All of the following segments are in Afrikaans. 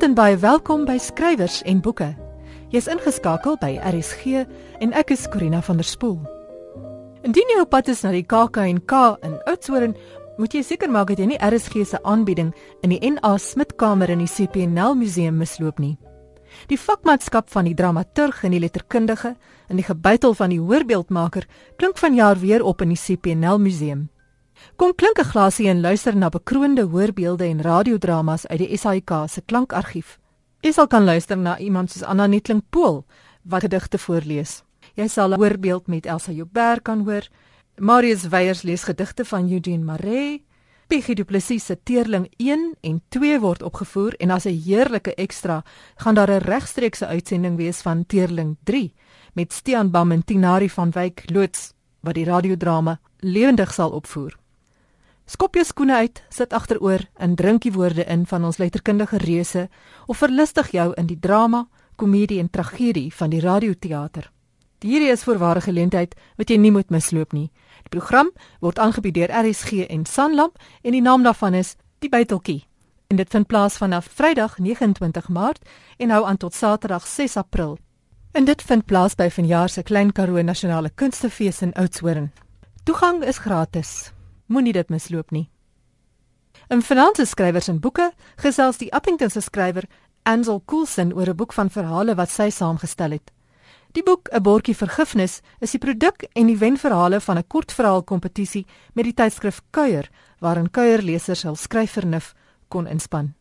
Goeienaand en baie welkom by Skrywers en Boeke. Jy's ingeskakel by RSG en ek is Corina van der Spool. Indien jy op pad is na die KAK&K in Oudtshoorn, moet jy seker maak dat jy nie RSG se aanbieding in die NA Smitkamer in die CPNL museum misloop nie. Die vakmanskap van die dramaturg en die letterkundige en die gebuitel van die hoorbeeldmaker klink vanjaar weer op in die CPNL museum. Kom klink 'n glasie en luister na bekroonde hoorbeelde en radiodramas uit die SAIK se klankargief. Jy sal kan luister na iemand soos Anna Netling Pool wat gedigte voorlees. Jy sal 'n hoorbeeld met Elsa Joubert kan hoor. Marius Weyers lees gedigte van Eugene Maree. Piggy Du Plessis se Teerling 1 en 2 word opgevoer en as 'n heerlike ekstra gaan daar 'n regstreekse uitsending wees van Teerling 3 met Stean Bam en Tinari van Wyk loods wat die radiodrama lewendig sal opvoer. Skop jou skoene uit, sit agteroor en drink die woorde in van ons letterkundige reuse of verlustig jou in die drama, komedie en tragedie van die radioteater. Hierdie is voorware geleentheid wat jy nie moet misloop nie. Die program word aangebied deur RSG en Sanlam en die naam daarvan is Die Byteltjie. En dit vind plaas vanaf Vrydag 29 Maart en hou aan tot Saterdag 6 April. En dit vind plaas by vanjaar se Klein Karoo Nasionale Kunstefees in Oudtshoorn. Toegang is gratis. Moenie dit misloop nie. In Finanse skrywers en boeke gesels die Appington se skrywer Ansel Coulson oor 'n boek van verhale wat sy saamgestel het. Die boek 'n bordjie vergifnis is die produk en die wenverhale van 'n kortverhaal kompetisie met die tydskrif Kuier waarin kuierlesers hul skryfvernuf kon inspann.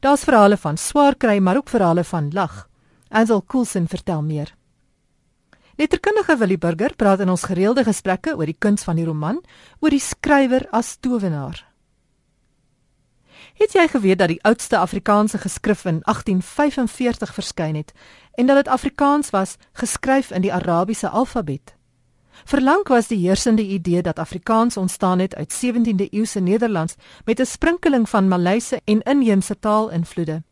Daar's verhale van swaar kry maar ook verhale van lag. Ansel Coulson vertel meer. Letterkundige Willie Burger praat in ons gereelde gesprekke oor die kuns van die roman, oor die skrywer as towenaar. Het jy geweet dat die oudste Afrikaanse geskrif in 1845 verskyn het en dat dit Afrikaans was geskryf in die Arabiese alfabet? Verlang was die heersende idee dat Afrikaans ontstaan het uit 17de eeuse Nederlands met 'n sprinkeling van Maleise en inheemse taalinvloede.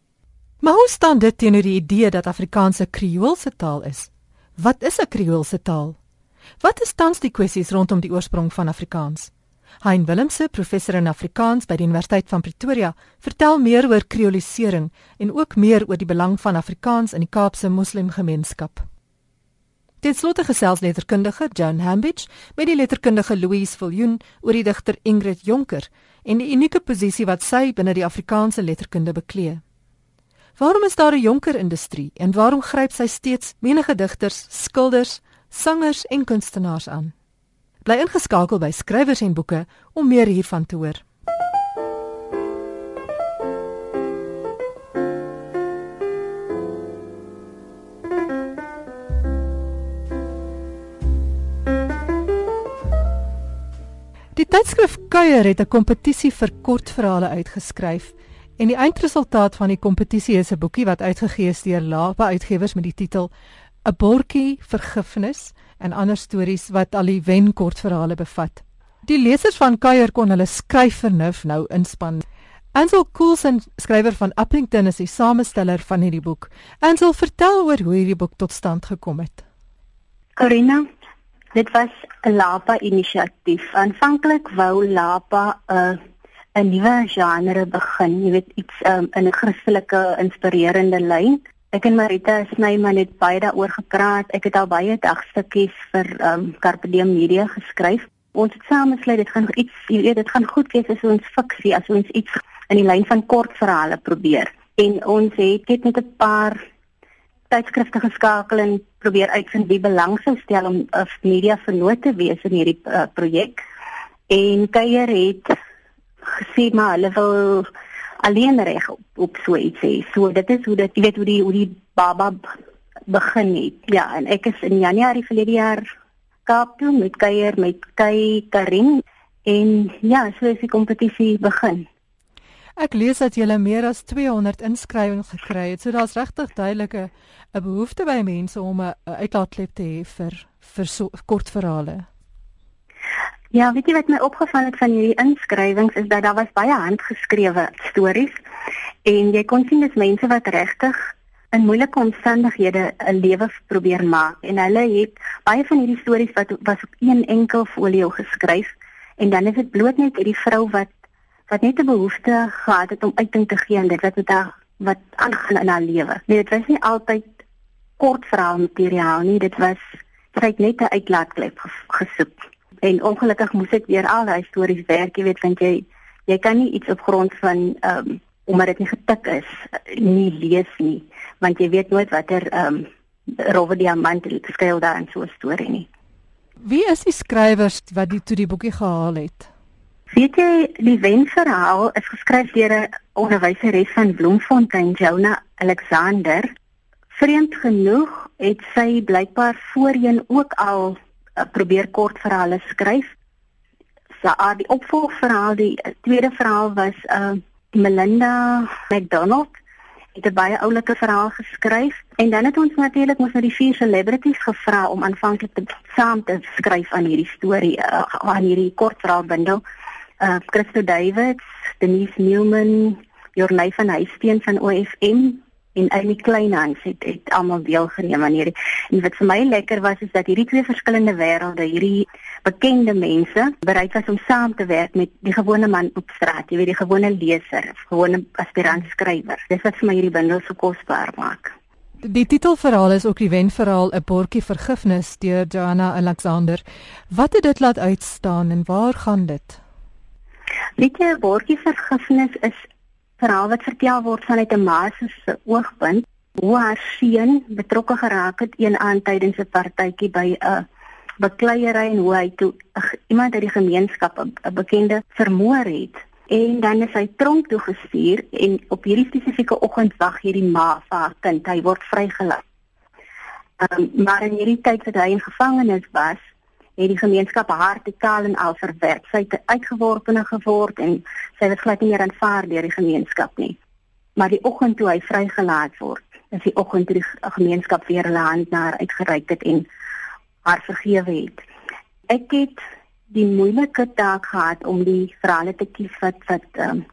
Maar hoe staan dit teenoor die idee dat Afrikaans 'n Kreoolse taal is? Wat is 'n Kreoolse taal? Wat is tans die kwessies rondom die oorsprong van Afrikaans? Hein Willemse, professor in Afrikaans by die Universiteit van Pretoria, vertel meer oor kreolisering en ook meer oor die belang van Afrikaans in die Kaapse moslimgemeenskap. Dit slotte gesels letterkundige Joan Hambidge met die letterkundige Louise Viljoen oor die digter Ingrid Jonker en die unieke posisie wat sy binne die Afrikaanse letterkunde beklee. Waarom is daar 'n jonker industrie en waarom gryp sy steeds menige digters, skilders, sangers en kunstenaars aan? Bly ingeskakel by skrywers en boeke om meer hiervan te hoor. Die tydskrif Kuier het 'n kompetisie vir kortverhale uitgeskryf En die eindresultaat van die kompetisie is 'n boekie wat uitgegee is deur Lapa Uitgewers met die titel 'n bordjie vergifnis en ander stories wat al die wenkortverhale bevat. Die lesers van Kuier kon hulle skryfvernuf nou inspann. Ansel Coulson, skrywer van Appington, is die samesteller van hierdie boek. Ansel, vertel oor hoe hierdie boek tot stand gekom het. Corina, dit was 'n Lapa inisiatief. Aanvanklik wou Lapa 'n uh, 'n nuwe genre begin, jy weet iets um, in 'n Christelike inspirerende lyn. Ek en Marita Snyman het baie daaroor gepraat. Ek het al baie dagstukkies vir um Carpe Diem Media geskryf. Ons het saam besluit dit gaan iets, jy weet, dit gaan goed wees as ons fiksie, as ons iets in die lyn van kortverhale probeer. En ons het net met 'n paar tydskrifte geskakel en probeer uitvind wie belang sou stel om 'n media vernoot te wees in hierdie uh, projek. En Kuier het gesê maar hulle wil alleen reg op, op so iets hê. So dit is hoe dit jy weet hoe die hoe die baba begin het. Ja, en ek is in Januarie verlede jaar Kaap toe met kuier met Kay Karin en ja, so is die kompetisie begin. Ek lees dat jy meer as 200 inskrywings gekry het. So daar's regtig duidelike 'n behoefte by mense om 'n uitlaatklep te hê vir vir so, kortverhale. Ja, weet jy wat my opgeval het van hierdie inskrywings is dat daar was baie handgeskrewe stories en jy kon sien dis mense wat regtig in moeilike omstandighede 'n lewe probeer maak en hulle het baie van hierdie stories wat was op een enkel folio geskryf en dan is dit bloot net hierdie vrou wat wat net 'n behoefte gehad het om uiting te gee en dit wat met haar wat aangaan in haar lewe. Nee, dit was nie altyd kort verhaal materiaal nie, dit was sy het net 'n uitlaatklep gesoek. En ongelukkig moes ek weer al daai stories werk, jy weet, want jy jy kan nie iets op grond van ehm um, omdat dit nie getik is nie lees nie, want jy weet nooit watter ehm um, rowwe diamant skuil daar in so 'n storie nie. Wie is die skrywers wat die toe die boekie gehaal het? Weet jy, die wenverhaal is geskryf deur 'n onderwyseres van Bloemfontein, Jonah Alexander. Vreemd genoeg het sy blykbaar voorheen ook al uh, probeer kortverhale skryf. Sy so, die opvolgverhaal, die tweede verhaal was uh Melinda McDonald het 'n baie oulike verhaal geskryf en dan het ons natuurlik mos na die vier celebrities gevra om aanvanklik te saam te skryf aan hierdie storie uh, aan hierdie kortverhaalbundel. Uh Christo Davids, Denise Newman, Jornay van Huisteen van OFM en Amy Kleinhans het, het almal deelgeneem aan hierdie. En wat vir my lekker was is dat hierdie twee verskillende wêrelde, hierdie bekende mense bereid was om saam te werk met die gewone man op straat, jy weet die gewone leser, gewone aspirant skrywer. Dis wat vir my hierdie bundel so kosbaar maak. Die titelverhaal is ook die wenverhaal 'n bordjie vergifnis deur Joanna Alexander. Wat het dit laat uitstaan en waar gaan dit? Weet jy, 'n bordjie vergifnis is verhaal wat vertel word vanuit 'n ma se oogpunt hoe haar seun betrokke geraak het een aand tydens 'n partytjie by 'n bekleierery en hoe hy toe iemand uit die gemeenskap 'n bekende vermoor het en dan is hy tronk toe gestuur en op hierdie spesifieke oggend wag hierdie ma vir haar kind hy word vrygelaat. Um, maar in hierdie tyd wat hy in gevangenis was, het die gemeenskap haar totaal en al verwerp. Sy het uitgeworpene geword en sy was glad nie meer aanvaar deur die gemeenskap nie. Maar die oggend toe hy vrygelaat word, is die oggend toe die gemeenskap weer hulle hand na haar uitgereik het en haar vergewe het. Ek het die moeilike taak gehad om die verhale te kies wat wat um,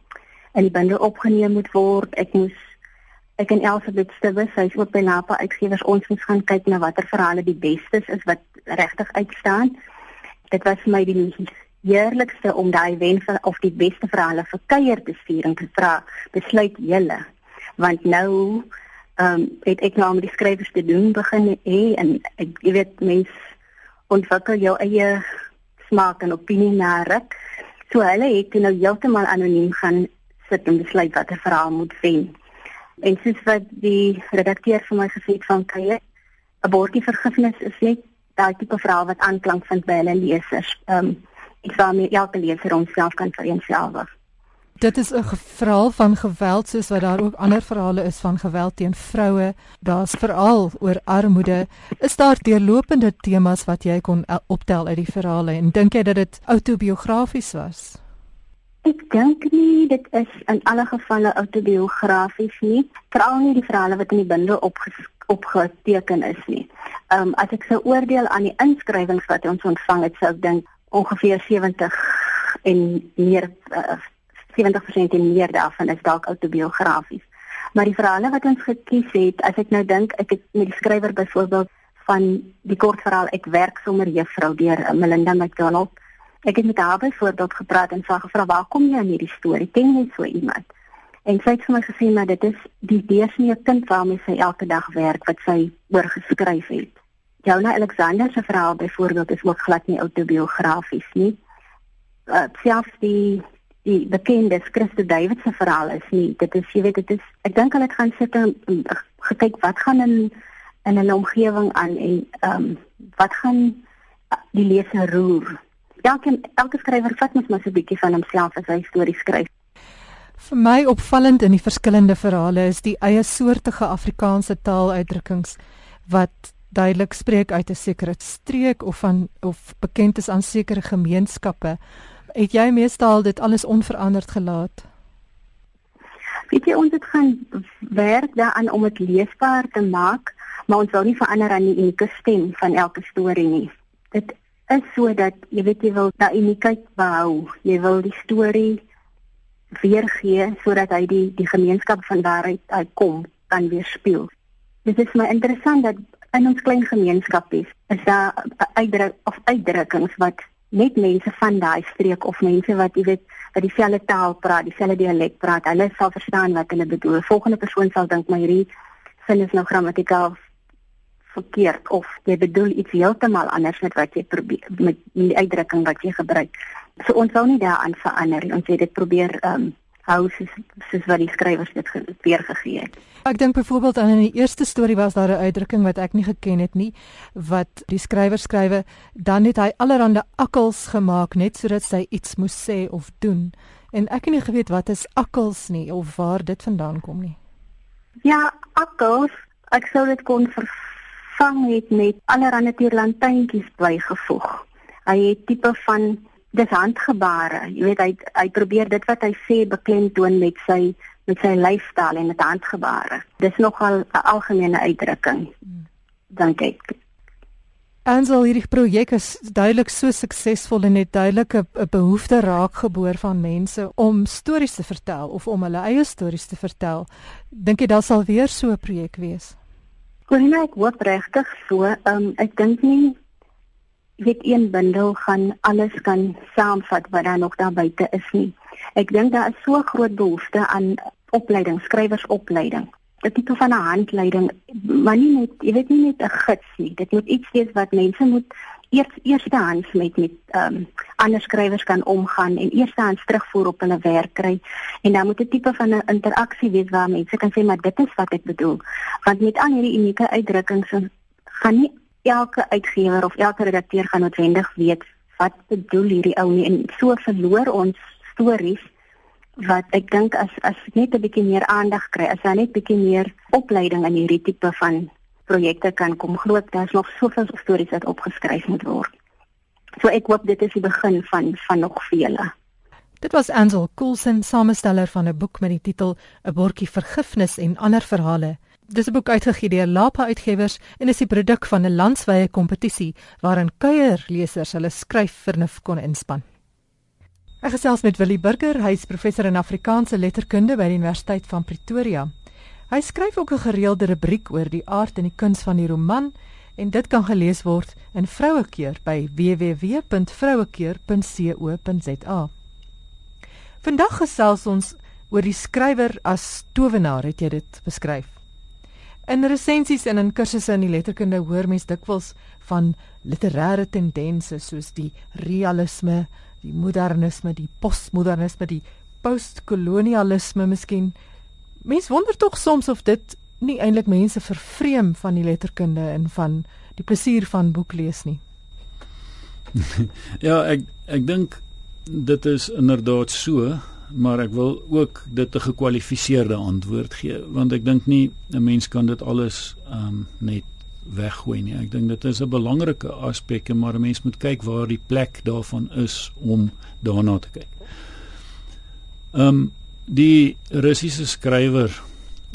in die bundel opgeneem moet word. Ek moes ek en Elsabeth Stewes, sy is ook by Napa Uitgewers, ons moes gaan kyk na watter verhale die beste is wat regtig uitstaan. Dit was vir my die heerlikste om daai wen van of die beste verhale vir kuier te stuur en te vra, besluit julle. Want nou ehm um, het ek nou met die skrywers te doen begin hê en ek jy weet mens ontwikkel jou eie smaak en opinie na ruk. So hulle het nou heeltemal anoniem gaan sit en besluit watter verhaal moet wen. En soos wat die redakteur vir my gesê het van kuier 'n bordjie vergifnis is net daai tipe verhaal wat aanklank vind by hulle lesers. Ehm um, sal my elke leser homself kan vereenselwig. Dit is 'n verhaal van geweld soos wat daar ook ander verhale is van geweld teen vroue. Daar's veral oor armoede. Is daar deurlopende temas wat jy kon eh, optel uit die verhale en dink jy dat dit autobiografies was? Ek dink nie dit is in alle gevalle autobiografies nie, veral nie die verhale wat in die bundel opgeteken is nie. Ehm um, as ek sou oordeel aan die inskrywings wat ons ontvang het, sou ek dink ongeveer 70 en meer uh, 70% en meer daarvan is dalk autobiografies. Maar die verhale wat ons gekies het, as ek nou dink, ek het met die skrywer byvoorbeeld van die kortverhaal Ek werk sommer juffrou deur eh, Melinda McDonald. Ek het met haar byvoorbeeld gepraat en sy gevra waar kom jy aan hierdie storie? Ken jy so iemand? En sy het vir my gesê maar dit is die deursnee kind waarmee sy elke dag werk wat sy oor geskryf het. Jouna Alexander se verhaal byvoorbeeld is ook glad nie autobiografies nie. Uh, selfs die die bekende Christo David se verhaal is nie. Dit is jy weet dit is ek dink hulle het gaan sit en gekyk wat gaan in in 'n omgewing aan en ehm um, wat gaan die leser roer. Elke elke skrywer vat mos maar so 'n bietjie van homself as hy stories skryf. Vir my opvallend in die verskillende verhale is die eie soortige Afrikaanse taaluitdrukkings wat duidelik spreek uit 'n sekere streek of van of bekend is aan sekere gemeenskappe het jy meestal dit alles onveranderd gelaat? Weet jy ons het gaan werk daaraan om dit leesbaar te maak, maar ons wil nie verander aan die unieke stem van elke storie nie. Dit is sodat jy weet jy wil daai uniekheid behou. Jy wil die storie weergee sodat hy die die gemeenskap van waaruit hy kom kan weerspieël. Dit is my interessant dat in ons klein gemeenskap is, is daar uitdruk of uitdrukkings wat net mense van daai streek of mense wat jy weet wat dieselfde taal praat, dieselfde dialek praat, hulle sal verstaan wat hulle bedoel. Volgende persoon sal dink my hierdie sin is nou grammatikaal verkeerd of jy bedoel iets heeltemal anders met wat jy probeer met die uitdrukking wat jy gebruik. So ons wou nie daaraan verander nie. Ons het dit probeer ehm um, hou soos soos wat die skrywers dit weer gegee het. Ek dink byvoorbeeld aan in die eerste storie was daar 'n uitdrukking wat ek nie geken het nie wat die skrywer skrywe dan het hy allerlei akkels gemaak net sodat sy iets moes sê of doen en ek het nie geweet wat is akkels nie of waar dit vandaan kom nie. Ja, akkels, ek sou dit kon vervang het met allerlei tierlantynkies bygevoeg. Hy het tipe van dis handgebare. Jy weet hy hy probeer dit wat hy sê beklemtoon met sy met sy lyfstaal en met handgebare. Dis nogal 'n algemene uitdrukking. Dink ek. Ansel hierdie projek is duidelik so suksesvol en het duidelik 'n behoefte raakgeboor van mense om stories te vertel of om hulle eie stories te vertel. Dink jy daar sal weer so 'n projek wees? Corina, ek hoop regtig so. Ehm um, ek dink nie weet een bundel gaan alles kan saamvat wat daar nog daar buite is nie. Ek dink daar is so groot behoefte aan opleiding, skrywersopleiding. Dit tipe van 'n handleiding, maar nie net, jy weet nie net 'n gids nie. Dit moet iets wees wat mense moet eers eerstehands met met ehm um, ander skrywers kan omgaan en eerstehands terugvoer op hulle werk kry. En dan moet 'n tipe van 'n interaksie wees waar mense kan sê maar dit is wat ek bedoel. Want met al hierdie unieke uitdrukkings gaan nie elke uitgewer of elke redakteur gaan noodwendig weet wat bedoel hierdie ou nie en so verloor ons stories wat ek dink as as net 'n bietjie meer aandag kry, as daar net bietjie meer opleiding in hierdie tipe van projekte kan kom groot, daar's nog soveel stories wat opgeskryf moet word. So ek hoop dit is die begin van van nog vele. Dit was Ansel Coulson, samesteller van 'n boek met die titel 'n bordjie vergifnis en ander verhale Dis 'n boek uitgegee deur Lapa Uitgewers en is die produk van 'n landwyse kompetisie waarin kuierlesers hulle skryfvernuf kon inspann. Ek gesels met Willie Burger, hy is professor in Afrikaanse letterkunde by die Universiteit van Pretoria. Hy skryf ook 'n gereelde rubriek oor die aard en die kuns van die roman en dit kan gelees word in Vrouekeur by www.vrouekeur.co.za. Vandag gesels ons oor die skrywer as towenaar, het jy dit beskryf? In resensies en in kursusse in die letterkunde hoor mens dikwels van literêre tendense soos die realisme, die modernisme, die postmodernisme, die postkolonialisme miskien. Mens wonder tog soms of dit nie eintlik mense vervreem van die letterkunde en van die plesier van boeklees nie. ja, ek ek dink dit is inderdaad so maar ek wil ook dit 'n gekwalifiseerde antwoord gee want ek dink nie 'n mens kan dit alles um net weggooi nie. Ek dink dit is 'n belangrike aspek, maar 'n mens moet kyk waar die plek daarvan is om daarna te kyk. Um die Russiese skrywer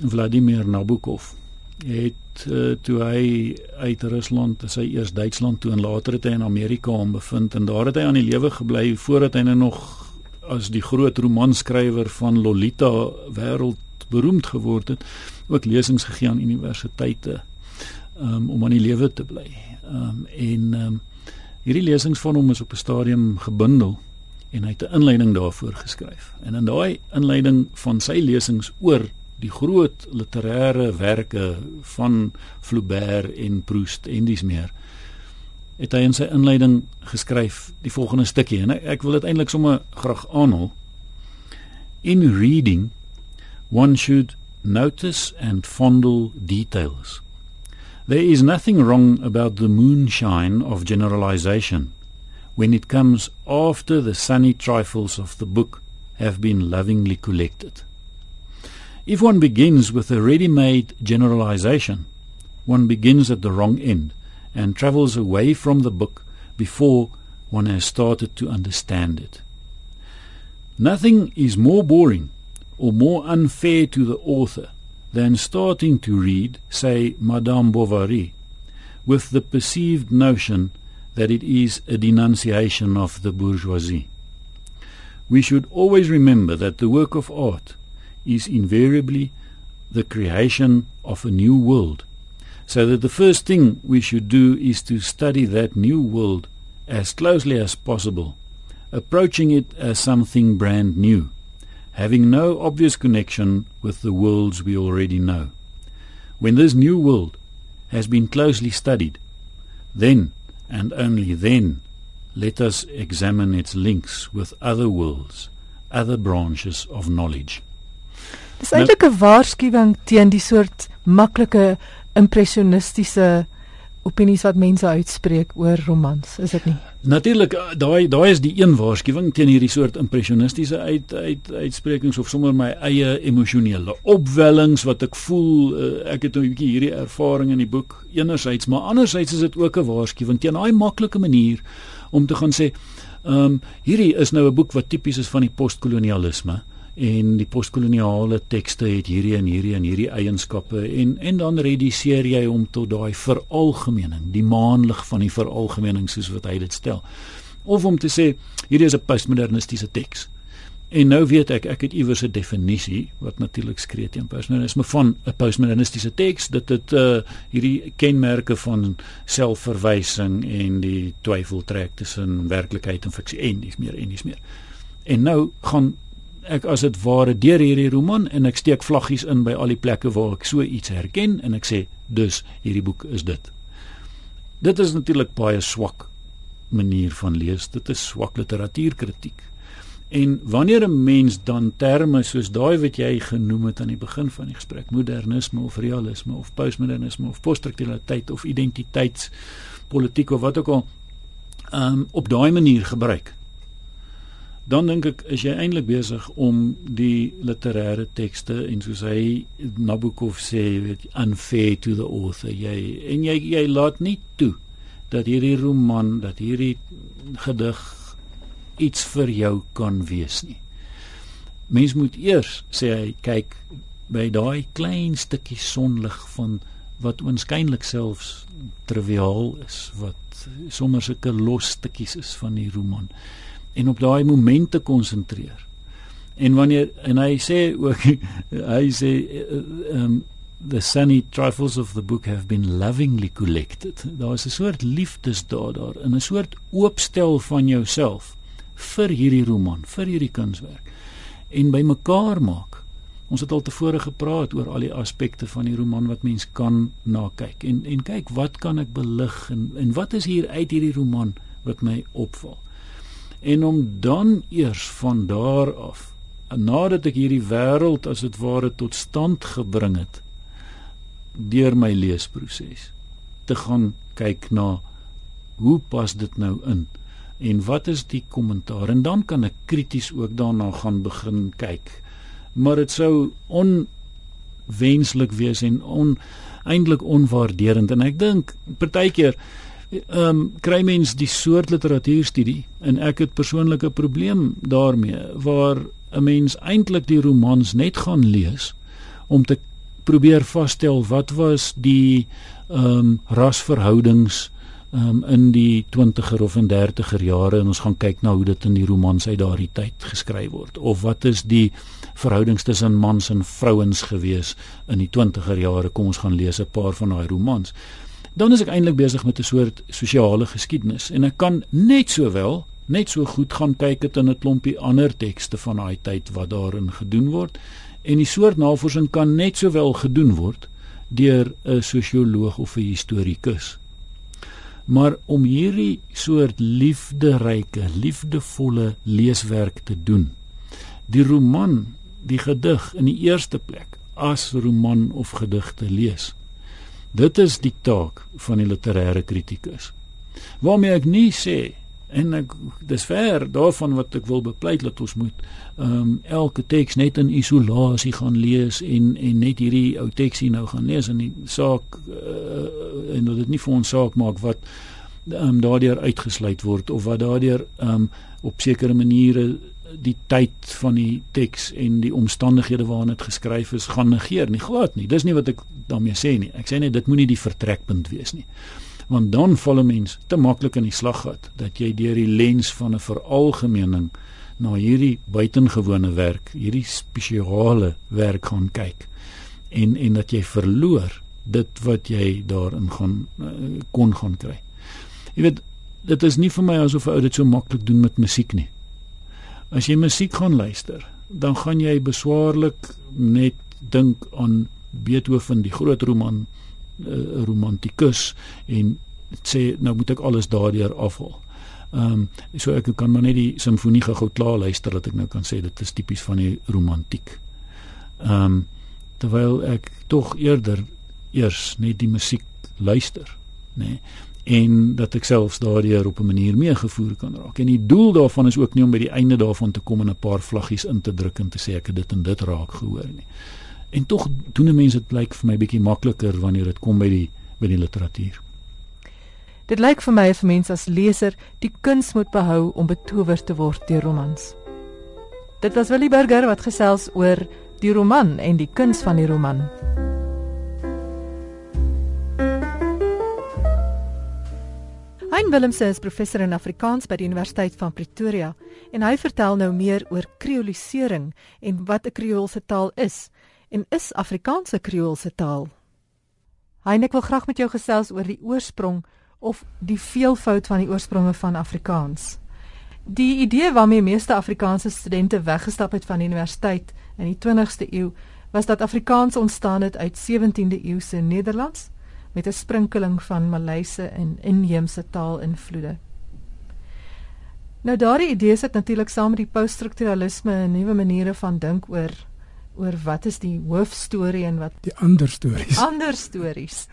Vladimir Nabokov het uh, toe hy uit Rusland, sy eers Duitsland toe en later het hy in Amerika hom bevind en daar het hy aan die lewe gebly voordat hy nou nog as die groot romanskrywer van Lolita wêreld beroemd geword het, ook lesings gegee aan universiteite um, om aan die lewe te bly. Um, en um, hierdie lesings van hom is op 'n stadium gebundel en hy het 'n inleiding daarvoor geskryf. En in daai inleiding van sy lesings oor die groot literêre werke van Flaubert en Proust en dis meer het hy in sy inleiding geskryf die volgende stukkie en ek wil dit eintlik sommer graag aanhaal. In reading one should notice and fondle details. There is nothing wrong about the moonshine of generalization when it comes after the sunny trifles of the book have been lovingly collected. If one begins with a ready-made generalization, one begins at the wrong end and travels away from the book before one has started to understand it. Nothing is more boring or more unfair to the author than starting to read, say, Madame Bovary, with the perceived notion that it is a denunciation of the bourgeoisie. We should always remember that the work of art is invariably the creation of a new world So that the first thing we should do is to study that new world as closely as possible, approaching it as something brand new, having no obvious connection with the worlds we already know. When this new world has been closely studied, then and only then let us examine its links with other worlds, other branches of knowledge. Dis eintlik 'n waarskuwing teen die soort maklike impressionistiese opinies wat mense uitspreek oor romans, is dit nie? Natuurlik daai daai is die een waarskuwing teen hierdie soort impressionistiese uit uit uitsprekings of sommer my eie emosionele opwellings wat ek voel uh, ek het 'n bietjie hierdie ervaring in die boek enerzijds maar anderzijds is dit ook 'n waarskuwing teen daai maklike manier om te gaan sê ehm um, hierdie is nou 'n boek wat tipies is van die postkolonialisme en die postkoloniale tekste het hierdie en hierdie en hierdie eienskappe en en dan reduseer jy hom tot daai veralgemening, die maanlig van die veralgemening soos wat hy dit stel. Of om te sê hierdie is 'n postmodernistiese teks. En nou weet ek, ek het iewers 'n definisie wat natuurlik skree teen postmodernisme van 'n postmodernistiese teks dat dit uh hierdie kenmerke van selfverwysing en die twyfel trek tussen werklikheid en fiksie en dis meer en dis meer. En nou gaan ek as dit ware deur hierdie roman en ek steek vlaggies in by al die plekke waar ek so iets herken en ek sê dus hierdie boek is dit. Dit is natuurlik baie swak manier van lees. Dit is swak literatuurkritiek. En wanneer 'n mens dan terme soos daai wat jy genoem het aan die begin van die gesprek, modernisme of realisme of postmodernisme of poststrukturaliteit of identiteitspolitiek of wat ook al, um, op daai manier gebruik, dan dink ek is jy eintlik besig om die literêre tekste en soos hy Nabokov sê weet unfair to the author. Jy en jy jy laat nie toe dat hierdie roman dat hierdie gedig iets vir jou kan wees nie. Mens moet eers sê hy kyk by daai klein stukkie sonlig van wat oënskynlik selfs triviaal is wat sommer sulke los stukkies is van die roman en op daai momente konsentreer. En wanneer en hy sê ook hy sê um the sunny trifles of the book have been lovingly collected. Daar is 'n soort liefdesdaad daar, in 'n soort oopstel van jouself vir hierdie roman, vir hierdie kunswerk en by mekaar maak. Ons het al tevore gepraat oor al die aspekte van die roman wat mens kan na kyk en en kyk wat kan ek belig en en wat is hier uit hierdie roman wat my opval en om dan eers van daar af nadat ek hierdie wêreld as dit ware tot stand gebring het deur my leesproses te gaan kyk na hoe pas dit nou in en wat is die kommentaar? En dan kan ek krities ook daarna gaan begin kyk. Maar dit sou onwenslik wees en on eintlik onwaarderend en ek dink partykeer ehm um, kry mens die soort literatuurstudie en ek het persoonlik 'n probleem daarmee waar 'n mens eintlik die romans net gaan lees om te probeer vasstel wat was die ehm um, rasverhoudings um, in die 20er of 30er jare en ons gaan kyk na hoe dit in die romans uit daardie tyd geskryf word. Of wat is die verhoudings tussen mans en vrouens gewees in die 20er jare? Kom ons gaan lees 'n paar van daai romans dan is ek eintlik besig met 'n soort sosiale geskiedenis en ek kan net sowel net so goed gaan kyk dit in 'n klompie ander tekste van daai tyd wat daarin gedoen word. En die soort navorsing kan net sowel gedoen word deur 'n sosioloog of 'n historikus maar om hierdie soort liefderyke liefdevolle leeswerk te doen die roman die gedig in die eerste plek as roman of gedig te lees Dit is die taak van die literêre kritikus. Waarmee ek nie sê en ek dis ver daarvan wat ek wil bepleit dat ons moet ehm um, elke teks net in isolasie gaan lees en en net hierdie ou teksie nou gaan lees en die saak uh, en dat dit nie vir ons saak maak wat ehm um, daardeur uitgesluit word of wat daardeur ehm um, op sekere maniere die tyd van die teks en die omstandighede waarin dit geskryf is gaan negeer nie glad nie. Dis nie wat ek daarmee sê nie. Ek sê net dit moenie die vertrekpunt wees nie. Want dan val 'n mens te maklik in die slaggat dat jy deur die lens van 'n veralgemening na hierdie buitengewone werk hierdie spesiale werk gaan kyk. En en dat jy verloor dit wat jy daarin gaan uh, kon gaan kry. Jy weet dit is nie vir my asof 'n ou dit so maklik doen met musiek nie. As jy musiek gaan luister, dan gaan jy beswaarlik net dink aan Beethoven, die groot roman uh, romantikus en sê nou moet ek alles daardeur afhaal. Ehm um, so ek kan maar net die simfonie gou klaar luister dat ek nou kan sê dit is tipies van die romantiek. Ehm um, terwyl ek tog eerder eers net die musiek luister, nê? Nee, en dat ek selfs daardeur op 'n manier meegevoer kan raak. En die doel daarvan is ook nie om by die einde daarvan te kom en 'n paar vlaggies in te druk en te sê ek het dit en dit raak gehoor nie. En tog doen 'n mens dit lyk vir my bietjie makliker wanneer dit kom by die by die literatuur. Dit lyk vir my vir mense as leser die kuns moet behou om betower te word deur romans. Dit was Willie Burger wat gesels oor die roman en die kuns van die roman. Hein Willemse is professor in Afrikaans by die Universiteit van Pretoria en hy vertel nou meer oor kreolisering en wat 'n kreoolse taal is en is Afrikaanse kreoolse taal. Hein ek wil graag met jou gesels oor die oorsprong of die veelvoud van die oorspronge van Afrikaans. Die idee waarmee meeste Afrikaanse studente weggestap het van die universiteit in die 20ste eeu was dat Afrikaans ontstaan het uit 17de eeuse Nederlands met 'n sprinkeling van Maleise en inheemse taalinvloede. Nou daardie idee sit natuurlik saam met die poststrukturalisme en nuwe maniere van dink oor oor wat is die hoofstorie en wat die ander stories. Ander stories.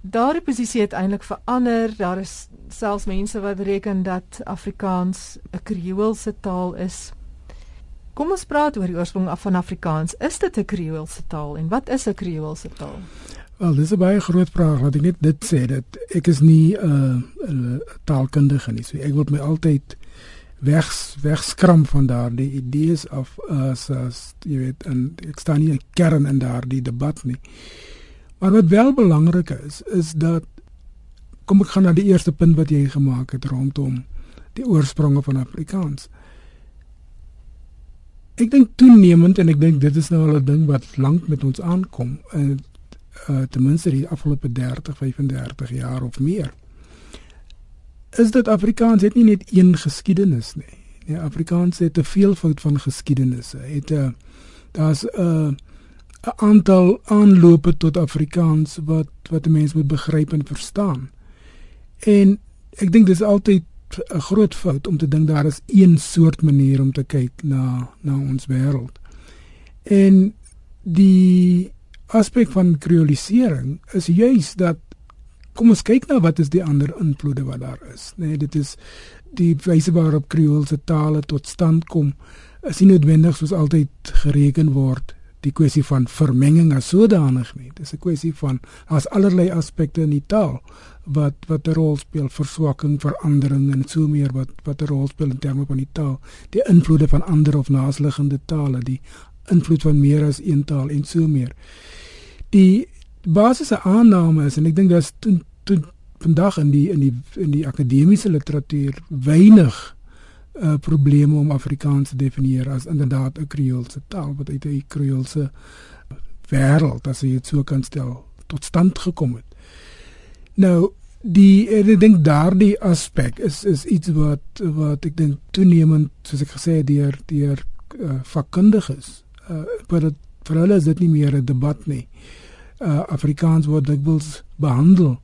Daardie posisie het eintlik verander. Daar is selfs mense wat reken dat Afrikaans 'n Kreoolse taal is. Kom ons praat oor die oorsprong af van Afrikaans. Is dit 'n Kreoolse taal en wat is 'n Kreoolse taal? Wel, dis 'n baie groot vraag. Laat ek net dit sê dat ek is nie 'n uh, taalkundige nie. So ek wil my altyd weg wegskram van daardie idees af as as jy weet en ek staan nie 'n kern in daardie debat nie. Maar wat wel belangrik is is dat kom ek gaan na die eerste punt wat jy gemaak het rondom die oorspronge van Afrikaans. Ek dink toenemend en ek dink dit is nou al 'n ding wat lank met ons aankom. En uh, ten minste die afgelope 30, 35 jaar of meer. Is dit Afrikaans het nie net een geskiedenis nie. Nee, Afrikaans het 'n veelvoud van geskiedenisse. Het 'n uh, daar's 'n uh, 'n aantal aanlope tot Afrikaans wat wat 'n mens moet begryp en verstaan. En ek dink dis altyd 'n groot fout om te dink daar is een soort manier om te kyk na na ons wêreld. En die aspek van kreolisering is juis dat kom ons kyk nou wat is die ander invloede wat daar is. Nee, dit is die wyse waarop kreoolse tale tot stand kom is nie noodwendig soos altyd gereken word die kwessie van vermenging as sodanig nie. Dis 'n kwessie van as allerlei aspekte in die taal wat wat 'n rol speel verswakking, verandering en so meer wat wat 'n rol speel in terme van die taal. Die invloede van ander of naasliggende tale, die invloed van meer as een taal en so meer. Die basiese aanname is en ek dink dat toe toe vandag in die in die in die akademiese literatuur weinig uh probleme om Afrikaans te definieer as inderdaad 'n Kreoolse taal wat uit 'n Kreoolse wêreld as jy dit so kan stel tot stand gekom het. Nou die ek dink daardie aspek is is iets wat wat ek dink toenemend soos ek gesê het deur deur uh, vakkundiges uh, maar dit vir hulle is dit nie meer 'n debat nie. Uh Afrikaans word dikwels behandel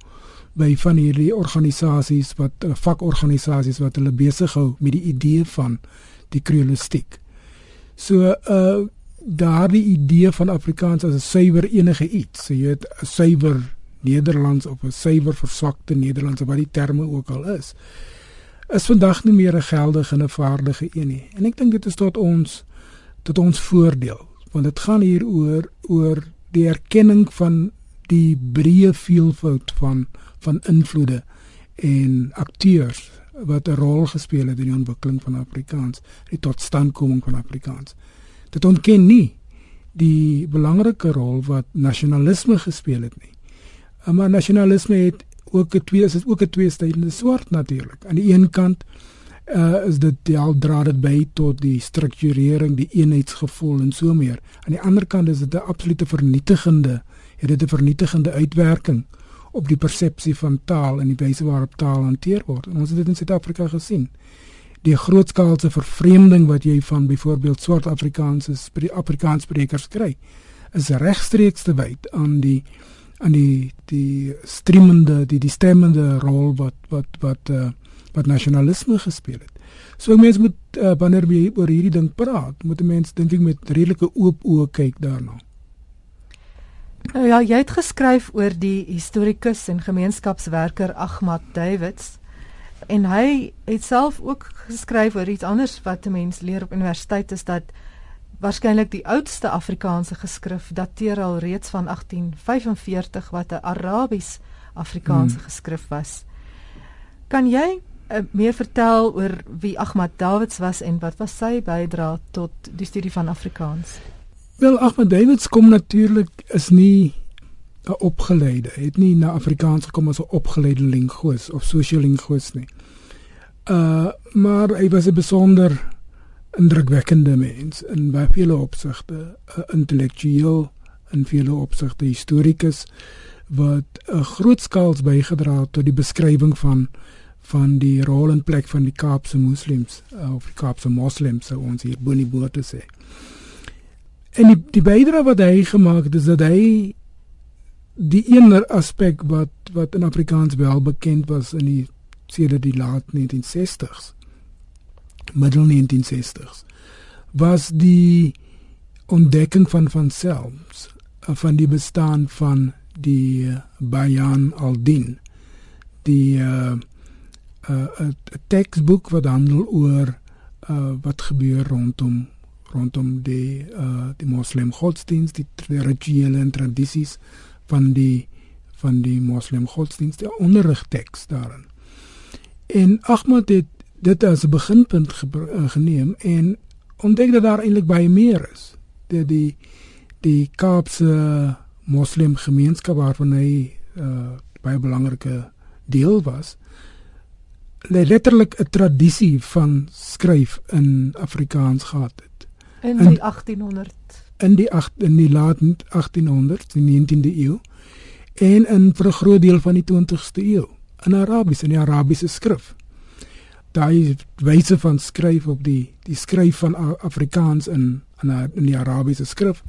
by van hierdie organisasies wat uh, vakorganisasies wat hulle besig hou met die idee van die kreolistiek. So uh daardie idee van Afrikaans as 'n suiwer enige iets, so jy weet 'n suiwer Nederlands of 'n suiwer verswakte Nederlands of wat die terme ook al is, is vandag nie meer 'n geldige en 'n vaardige een nie. En ek dink dit is tot ons tot ons voordeel want dit gaan hier oor oor die erkenning van die breë veelvoud van van invloede en akteurs wat 'n rol gespeel het in die ontwikkeling van Afrikaans, die totstandkoming van Afrikaans. Dit ontken nie die belangrike rol wat nasionalisme gespeel het nie. Maar nasionalisme het ook 'n twee is ook 'n tweestrydende swart natuurlik. Aan die een kant uh, is dit al dra dit by tot die strukturering, die eenheidsgevoel en so meer. Aan die ander kant is dit 'n absolute vernietigende, het dit 'n vernietigende uitwerking op die persepsie van taal en die wyse waarop taal hanteer word. En ons het dit in Suid-Afrika gesien. Die grootskaalse vervreemding wat jy van byvoorbeeld swart Afrikaanse Afrikaanssprekers kry, is regstreeks te wy aan die aan die die streamende die die stemmende rol wat wat wat uh, wat nasionalisme gespeel het. So mense moet uh, wanneer jy oor hierdie ding praat, moet mense dink ek met redelike oop oë kyk daarna. Nou ja, jy het geskryf oor die historikus en gemeenskapswerker Ahmad Davids en hy het self ook geskryf oor iets anders wat 'n mens leer op universiteit is dat waarskynlik die oudste Afrikaanse geskrif dateer al reeds van 1845 wat 'n Arabies Afrikaanse hmm. geskrif was. Kan jy uh, meer vertel oor wie Ahmad Davids was en wat was sy bydrae tot die studie van Afrikaans? Wel Ahmad Davids kom natuurlik is nie 'n opgeleide, het nie na Afrikaans gekom as 'n opgeleide linguist of sosiolinguist nie. Uh maar hy was 'n besonder indrukwekkende mens in baie vele opsigte, 'n intellektueel en vele opsigte historikus wat 'n grootskaals bygedra het tot die beskrywing van van die rol en plek van die Kaapse moslems uh, of die Kaapse moslems sou ons hier bonie bote sê. En die die bydrae wat hy gemaak het is dat hy die eener aspek wat wat in Afrikaans wel bekend was in die sedert die laat 1960s middel 1960s was die ontdekking van van selfs uh, van die bestaan van die uh, Bayan al-Din die uh, 'n uh, 'n teksboek wat handel oor uh, wat gebeur rondom rondom die uh, die moslim godsdienst die rituele en tradisies van die van die moslim godsdienst die onderrigteks daarin. En Ahmad het dit as 'n beginpunt geneem en ontdek dat daar eintlik baie meer is. Dat die die Kaapse moslim gemeenskap waarvan hy uh, baie belangrike deel was letterlik 'n tradisie van skryf in Afrikaans gehad het. In die in, 1800 in die 8 in die laat 1800s, die 19de eeu en in vir 'n groot deel van die 20ste eeu in Arabies in die Arabiese skrif. Daai wyse van skryf op die die skryf van Afrikaans in in, in die Arabiese skrif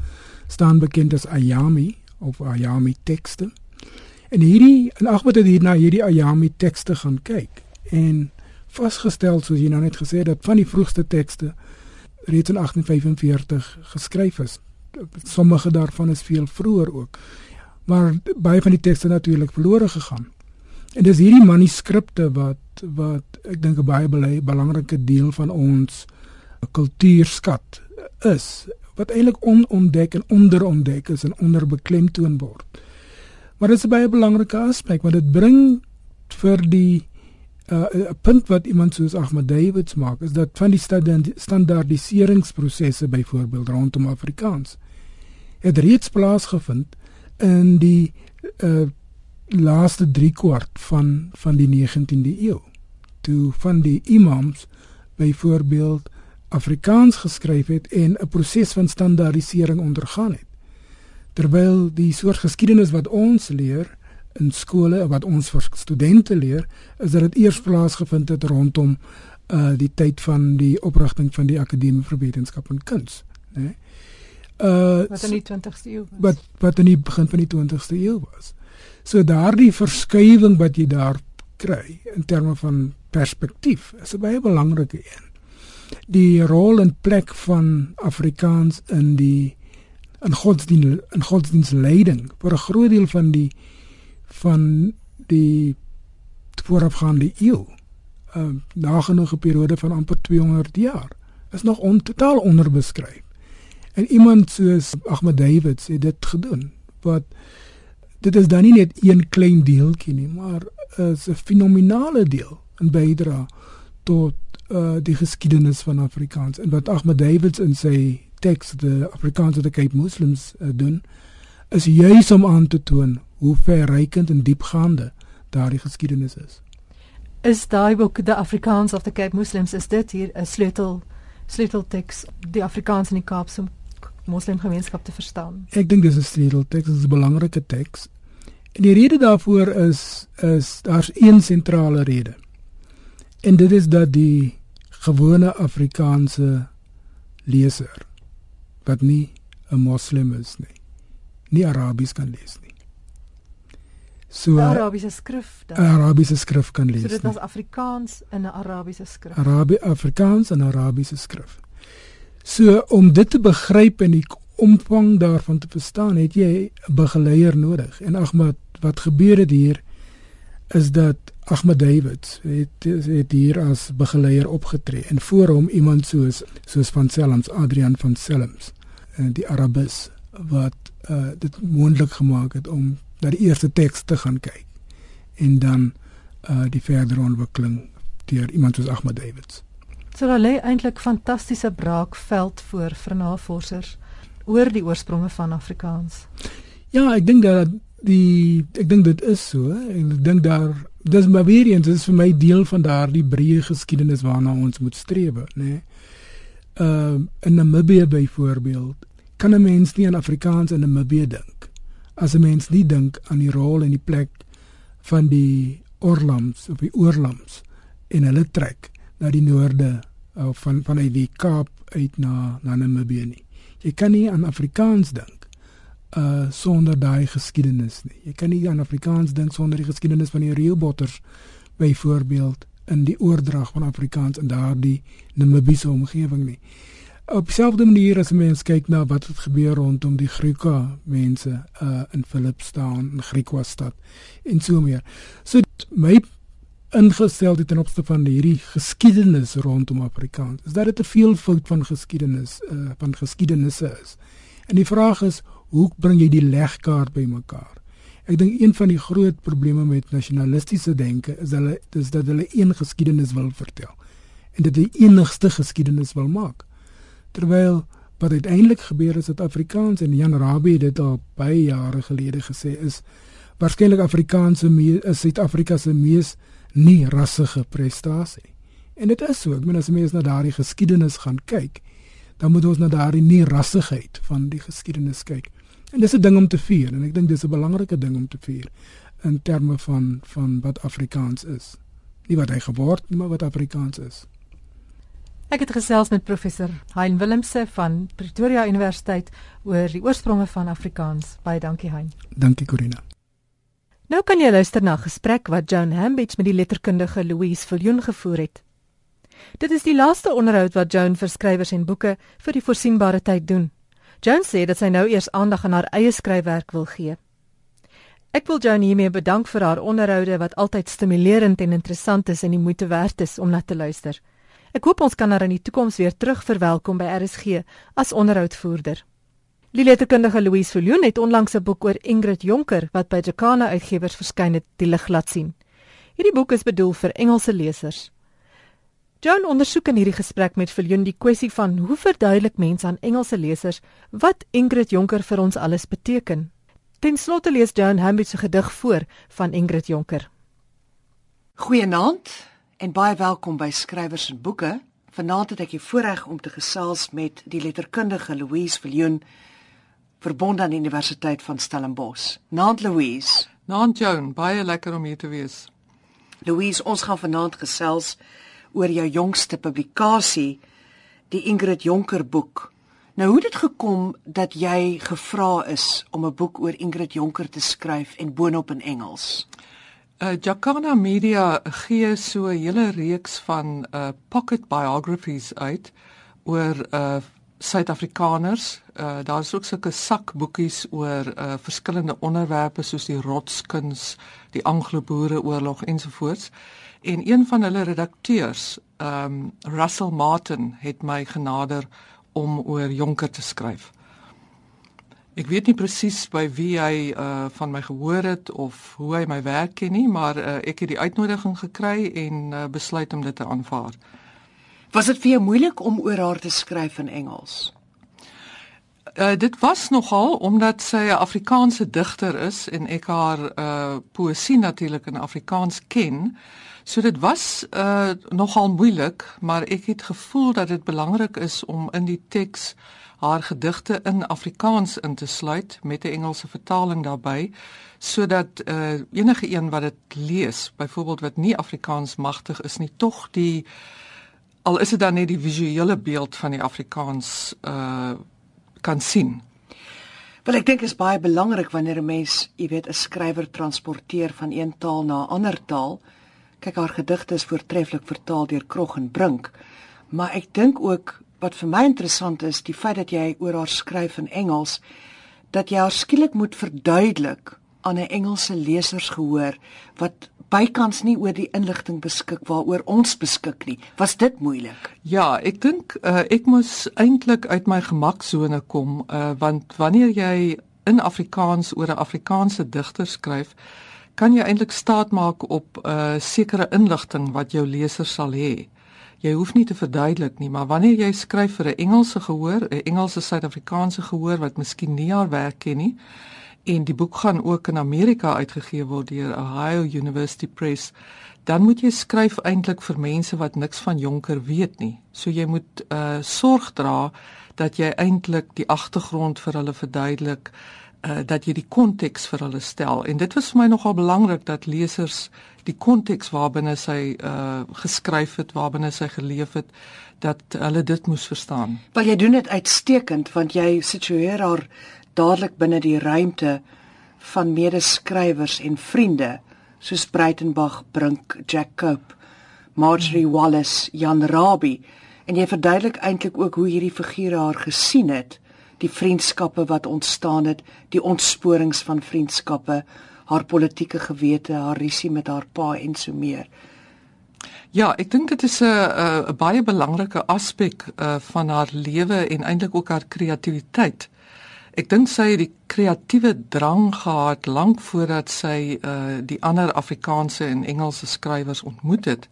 staan bekend as ayami of ayami tekste. En hierdie en Ahmed het hier na hierdie ayami tekste gaan kyk en vasgestel soos jy nou net gesê het dat van die vroegste tekste reeds in 1845 geskryf is. Sommige daarvan is veel vroeër ook. Maar baie van die tekste natuurlik verlore gegaan. En dis hierdie manuskripte wat wat ek dink 'n baie belangrike deel van ons kultuurskat is wat eintlik onontdek en onderontdek is en onderbeklemtoon word. Maar dit is 'n baie belangrike aspek want dit bring vir die uh, 'n punt wat iemand soos Ahmed Davids maak is dat van die standaardiseringsprosesse byvoorbeeld rondom Afrikaans het reeds plaasgevind in die uh, laaste 3 kwart van van die 19de eeu toe van die imams byvoorbeeld Afrikaans geskryf het en 'n proses van standaardisering ondergaan het. Terwyl die soort geskiedenis wat ons leer in skole wat ons vir studente leer is dat dit eers plaasgevind het rondom uh die tyd van die oprigting van die Akademie vir Wetenskap en Kuns, né? Nee? Uh wat in die 20ste eeu was. Wat wat in die begin van die 20ste eeu was. So daardie verskywing wat jy daar kry in terme van perspektief is 'n baie belangrike een. Die rol en plek van Afrikaans in die in godsdienst in godsdienstleiding vir 'n groot deel van die van die voorafgaande eeu. 'n uh, Nagenoeg 'n periode van amper 200 jaar is nog on, totaal onderbeskryf. En iemand soos Ahmed David het dit gedoen. Wat dit is dan nie net een klein deeltjie nie, maar is 'n fenominale deel in bydra tot uh, die geskiedenis van Afrikaans. En wat Ahmed David in sy teks die Afrikaanse die Cape Muslims uh, doen, is juis om aan te toon hoe verrykend en diepgaande daardie geskiedenis is. Is daai boek die Afrikaans of the Cape Muslims is dit hier 'n sleutel sleutelteks die Afrikaans in die Kaapse moslimgemeenskap te verstaan? Ek dink dis 'n sleutelteks, dis 'n belangrike teks En die rede daarvoor is is daar's een sentrale rede. En dit is dat die gewone Afrikaanse leser wat nie 'n moslim is nie, nie Arabies kan lees nie. So Arabiese skrif dan. Arabiese skrif kan lees. So dit was Afrikaans in 'n Arabiese skrif. Arabi Afrikaans in Arabiese skrif. So om dit te begryp en die omvang daarvan te verstaan, het jy 'n begeleier nodig. En Ahmad, wat gebeur het hier is dat Ahmad David het het hier as begeleier opgetree en voor hom iemand soos soos van Selms, Adrian van Selms, eh, die Arabis wat uh, dit moontlik gemaak het om na die eerste teks te gaan kyk en dan uh, die verdere ontwikkeling deur iemand soos Ahmad David. So daar lê eintlik fantastiese braakveld voor vir navorsers oor die oorsprong van Afrikaans. Ja, ek dink dat die ek dink dit is so ek dink daar dis maar weer eens is vir my deel van daardie breë geskiedenis waarna ons moet streef nê nee? uh, in Namibië byvoorbeeld kan 'n mens nie aan Afrikaans in Namibië dink as 'n mens nie dink aan die rol en die plek van die Orlams of die Oorlams en hulle trek na die noorde of van van uit die Kaap uit na na Namibië nie jy kan nie aan Afrikaans dink uh sonder daai geskiedenis nie. Jy kan nie aan Afrikaans dink sonder die geskiedenis van die reëlbotters byvoorbeeld in die oordrag van Afrikaans in daardie Namibiese omgewing nie. Op dieselfde manier as mense kyk na wat het gebeur rondom die Griekwa mense uh in Philippstaan in Griekwa stad en so meer. So my ingesteld ten opsigte van hierdie geskiedenis rondom Afrikaans is dat dit 'n veelvoud van geskiedenis uh van geskiedenisse is. En die vraag is hoe bring jy die legkaart bymekaar? Ek dink een van die groot probleme met nasionalistiese denke is hulle dis dat hulle een geskiedenis wil vertel en dit die enigste geskiedenis wil maak. Terwyl wat uiteindelik gebeur is dat Afrikaans en Jan Rabie dit al baie jare gelede gesê is waarskynlik Afrikaanse is Suid-Afrika se mees nie rassige prestasie. En dit is so, ek meen as mense na daardie geskiedenis gaan kyk, dan moet ons na daardie nie rassigheid van die geskiedenis kyk. En dis 'n ding om te vier en ek dink dis 'n belangrike ding om te vier in terme van van wat Afrikaans is. Nie wat hy geword, maar wat Afrikaans is. Ek het gesels met professor Hein Willemse van Pretoria Universiteit oor die oorspronge van Afrikaans. Baie dankie Hein. Dankie Corina. Nou kan jy luister na 'n gesprek wat Joan Hambidge met die letterkundige Louise Viljoen gevoer het. Dit is die laaste onderhoud wat Joan vir skrywers en boeke vir die voorsienbare tyd doen. Joan sê dat sy nou eers aandag aan haar eie skryfwerk wil gee. Ek wil Joan hiermee bedank vir haar onderhoude wat altyd stimulerend en interessant is en die moeite werd is om na te luister. Ek hoop ons kan haar in die toekoms weer terug verwelkom by RSG as onderhoudvoerder. Die letterkundige Louise Viljoen het onlangs 'n boek oor Ingrid Jonker wat by Jacana Uitgewers verskyn het, die lig laat sien. Hierdie boek is bedoel vir Engelse lesers. Joan ondersoek in hierdie gesprek met Viljoen die kwessie van hoe verduidelik mense aan Engelse lesers wat Ingrid Jonker vir ons alles beteken. Ten slotte lees Joan Hambidge se gedig voor van Ingrid Jonker. Goeienaand en baie welkom by Skrywers en Boeke. Vanaand het ek die voorreg om te gesels met die letterkundige Louise Viljoen verbonde aan die Universiteit van Stellenbosch. Naand Louise. Naand Joan, baie lekker om hier te wees. Louise, ons gaan vanaand gesels oor jou jongste publikasie, die Ingrid Jonker boek. Nou hoe het dit gekom dat jy gevra is om 'n boek oor Ingrid Jonker te skryf en boonop in Engels? Uh Jacana Media gee so 'n hele reeks van uh pocket biographies uit oor uh Suid-Afrikaners. Uh daar's ook sulke sakboekies oor uh verskillende onderwerpe soos die rotskuns, die Anglo-Boereoorlog ensovoorts. En een van hulle redakteurs, um, Russell Martin, het my genader om oor Jonker te skryf. Ek weet nie presies by wie hy uh van my gehoor het of hoe hy my werk ken nie, maar uh, ek het die uitnodiging gekry en uh, besluit om dit te aanvaar. Was dit vir jou moeilik om oor haar te skryf in Engels? Uh, dit was nogal omdat sy 'n Afrikaanse digter is en ek haar uh poësie natuurlik in Afrikaans ken. So dit was uh nogal moeilik, maar ek het gevoel dat dit belangrik is om in die teks haar gedigte in Afrikaans in te sluit met 'n Engelse vertaling daarbey sodat uh enige een wat dit lees, byvoorbeeld wat nie Afrikaans magtig is nie, tog die al is dit dan net die visuele beeld van die Afrikaans uh kan sien. Wel ek dink is baie belangrik wanneer 'n mens, jy weet, 'n skrywer transporteer van een taal na 'n ander taal. Kyk haar gedigte is voortreffelik vertaal deur Krog en Brink. Maar ek dink ook wat vir my interessant is, die feit dat jy oor haar skryf in Engels, dat jy haar skielik moet verduidelik aan 'n Engelse lesers gehoor wat bykans nie oor die inligting beskik waaroor ons beskik nie. Was dit moeilik? Ja, ek dink uh, ek moes eintlik uit my gemaksone kom uh, want wanneer jy in Afrikaans oor 'n Afrikaanse digter skryf, kan jy eintlik staat maak op 'n uh, sekere inligting wat jou leser sal hê. Jy hoef nie te verduidelik nie, maar wanneer jy skryf vir 'n Engelse gehoor, 'n Engelse Suid-Afrikaanse gehoor wat miskien nie haar werk ken nie, en die boek gaan ook in Amerika uitgegee word deur Ohio University Press, dan moet jy skryf eintlik vir mense wat niks van Jonker weet nie. So jy moet uh sorg dra dat jy eintlik die agtergrond vir hulle verduidelik, uh dat jy die konteks vir hulle stel. En dit was vir my nogal belangrik dat lesers die konteks waarbinne sy uh geskryf het, waarbinne sy geleef het, dat hulle dit moes verstaan. Wel jy doen dit uitstekend want jy situeer haar dadelik binne die ruimte van medeskrywers en vriende soos Breitenberg, Brink, Jack Cope, Marjorie. Wallace, Jan Rabie en jy verduidelik eintlik ook hoe hierdie figure haar gesien het, die vriendskappe wat ontstaan het, die ontsporings van vriendskappe, haar politieke gewete, haar risie met haar pa en so meer. Ja, ek dink dit is 'n 'n baie belangrike aspek uh, van haar lewe en eintlik ook haar kreatiwiteit. Ek dink sy het die kreatiewe drang gehad lank voordat sy uh die ander Afrikaanse en Engelse skrywers ontmoet het.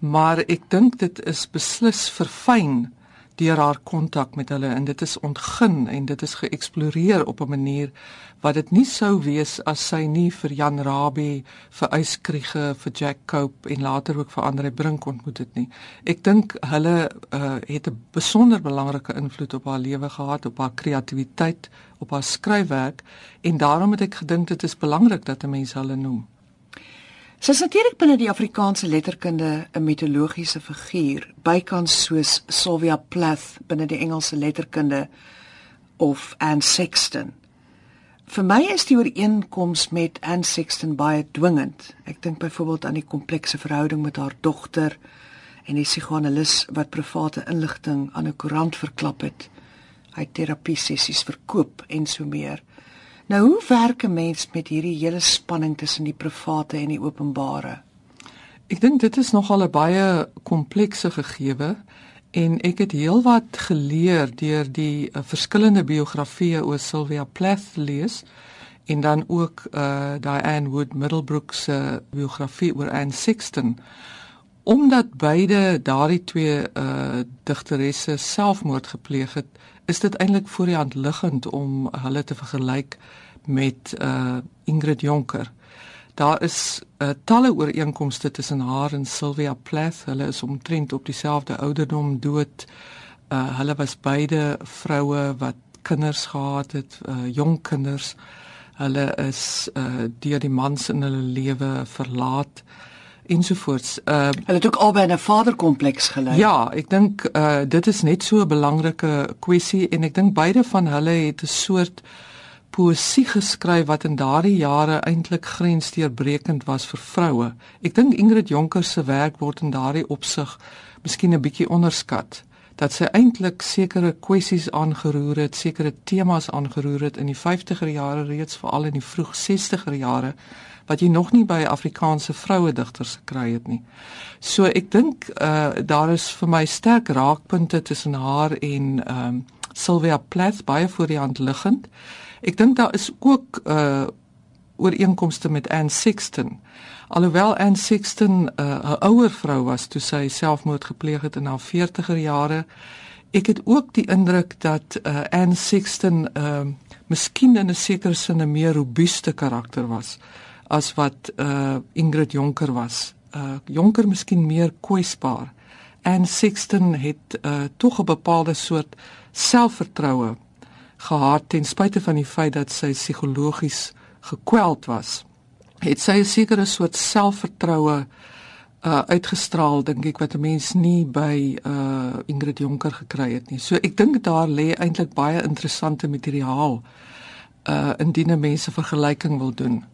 Maar ek dink dit is beslis verfyn deur haar kontak met hulle en dit is ontgin en dit is geëksploreer op 'n manier wat dit nie sou wees as sy nie vir Jan Rabie, vir Eyskriege, vir Jack Cope en later ook vir Andre Brink ontmoet het nie. Ek dink hulle uh, het 'n besonder belangrike invloed op haar lewe gehad, op haar kreatiwiteit, op haar skryfwerk en daarom het ek gedink dit is belangrik dat 'n mens hulle noem. Sy is natuurlik binne die Afrikaanse letterkunde 'n mitologiese figuur, bykans soos Sylvia Plath binne die Engelse letterkunde of Anne Sexton. Vir my is die ooreenkoms met Anne Sexton baie dwingend. Ek dink byvoorbeeld aan die komplekse verhouding met haar dogter en die psigoanalis wat private inligting aan 'n koerant verklap het. Hy terapie sessies verkoop en so meer. Nou hoe werk 'n mens met hierdie hele spanning tussen die private en die openbare? Ek dink dit is nogal 'n baie komplekse gegewe en ek het heelwat geleer deur die uh, verskillende biografieë oor Sylvia Plath lees en dan ook uh Diane Wood Middlebrook se biografie oor Anne Sexton omdat beide daardie twee uh digteresse selfmoord gepleeg het is dit eintlik voor die hand liggend om hulle te vergelyk met uh Ingrid Jonker. Daar is uh, talle ooreenkomste tussen haar en Sylvia Plath. Hulle is omtrent op dieselfde ouderdom dood. Uh hulle was beide vroue wat kinders gehad het, uh jong kinders. Hulle is uh deur die mans in hulle lewe verlaat ensovoorts. Uh hulle het ook albei 'n vaderkompleks gelei. Ja, ek dink uh dit is net so 'n belangrike kwessie en ek dink beide van hulle het 'n soort poesie geskryf wat in daardie jare eintlik grensdeurbrekend was vir vroue. Ek dink Ingrid Jonker se werk word in daardie opsig miskien 'n bietjie onderskat dat sy eintlik sekere kwessies aangeroer het, sekere temas aangeroer het in die 50er jare reeds veral in die vroeg 60er jare wat jy nog nie by Afrikaanse vroue digters gekry het nie. So ek dink uh daar is vir my sterk raakpunte tussen haar en ehm um, Sylvia Plath baie voor die hand liggend. Ek dink daar is ook uh ooreenkomste met Anne Sexton. Alhoewel Anne Sexton uh, 'n uh, ouer vrou was toe sy selfmoord gepleeg het in haar 40er jare, ek het ook die indruk dat uh, Anne Sexton ehm uh, miskien in 'n sekere sin 'n meer robuuste karakter was as wat uh Ingrid Jonker was. uh Jonker miskien meer kwesbaar. En Sexton het uh tog 'n bepaalde soort selfvertroue gehad ten spyte van die feit dat sy psigologies gekweld was. Het sy 'n sekere soort selfvertroue uh uitgestraal dink ek wat 'n mens nie by uh Ingrid Jonker gekry het nie. So ek dink daar lê eintlik baie interessante materiaal uh indien mense vergelyking wil doen.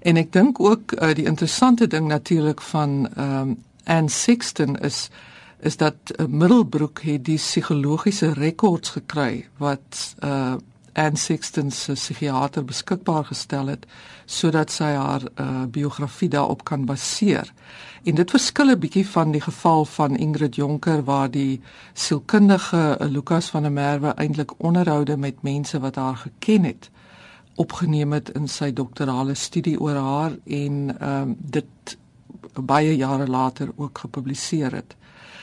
En ek dink ook uh, die interessante ding natuurlik van ehm um, Anne Sexton is is dat uh, Middelbrook het die psigologiese rekords gekry wat uh Anne Sexton se psigiater beskikbaar gestel het sodat sy haar uh biografie daarop kan baseer. En dit verskil 'n bietjie van die geval van Ingrid Jonker waar die sielkundige uh, Lukas van der Merwe eintlik onderhoude met mense wat haar geken het opgeneem het in sy doktorale studie oor haar en ehm um, dit baie jare later ook gepubliseer het.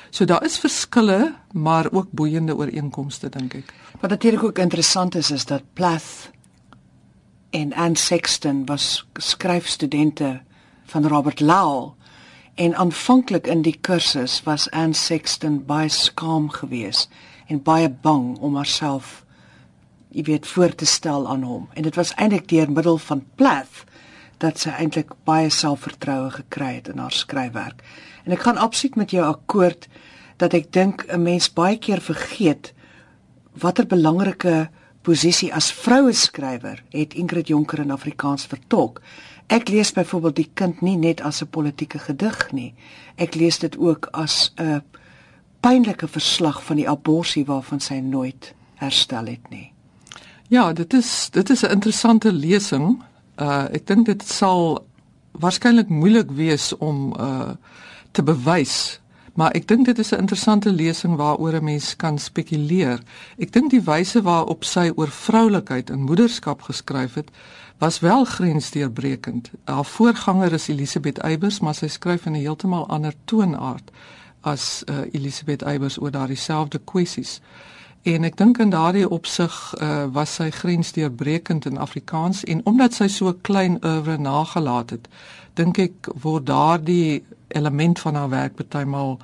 So daar is verskille, maar ook boeiende ooreenkomste dink ek. Wat natuurlik ook interessant is is dat Plath en Anne Sexton was skryfstudente van Robert Lowell en aanvanklik in die kursus was Anne Sexton baie skaam geweest en baie bang om haarself jy weet voor te stel aan hom en dit was eintlik deur middel van Plath dat sy eintlik baie selfvertroue gekry het in haar skryfwerk. En ek gaan absoluut met jou akkoord dat ek dink 'n mens baie keer vergeet watter belangrike posisie as vroue skrywer het Ingrid Jonker in Afrikaans vertolk. Ek lees byvoorbeeld die kind nie net as 'n politieke gedig nie. Ek lees dit ook as 'n pynlike verslag van die abortus waarvan sy nooit herstel het nie. Ja, dit is dit is 'n interessante lesing. Uh ek dink dit sal waarskynlik moeilik wees om uh te bewys maar ek dink dit is 'n interessante lesing waaroor 'n mens kan spekuleer. Ek dink die wyse waarop sy oor vroulikheid en moederskap geskryf het was wel grensdeurbrekend haar voorganger is Elisabeth Eybers maar sy skryf in 'n heeltemal ander toonaard as uh Elisabeth Eybers oor daardie selfde kwessies En ek dink in daardie opsig uh, was sy grensdeurbrekend in Afrikaans en omdat sy so klein oeuvre nagelaat het, dink ek word daardie element van haar werk bytelmal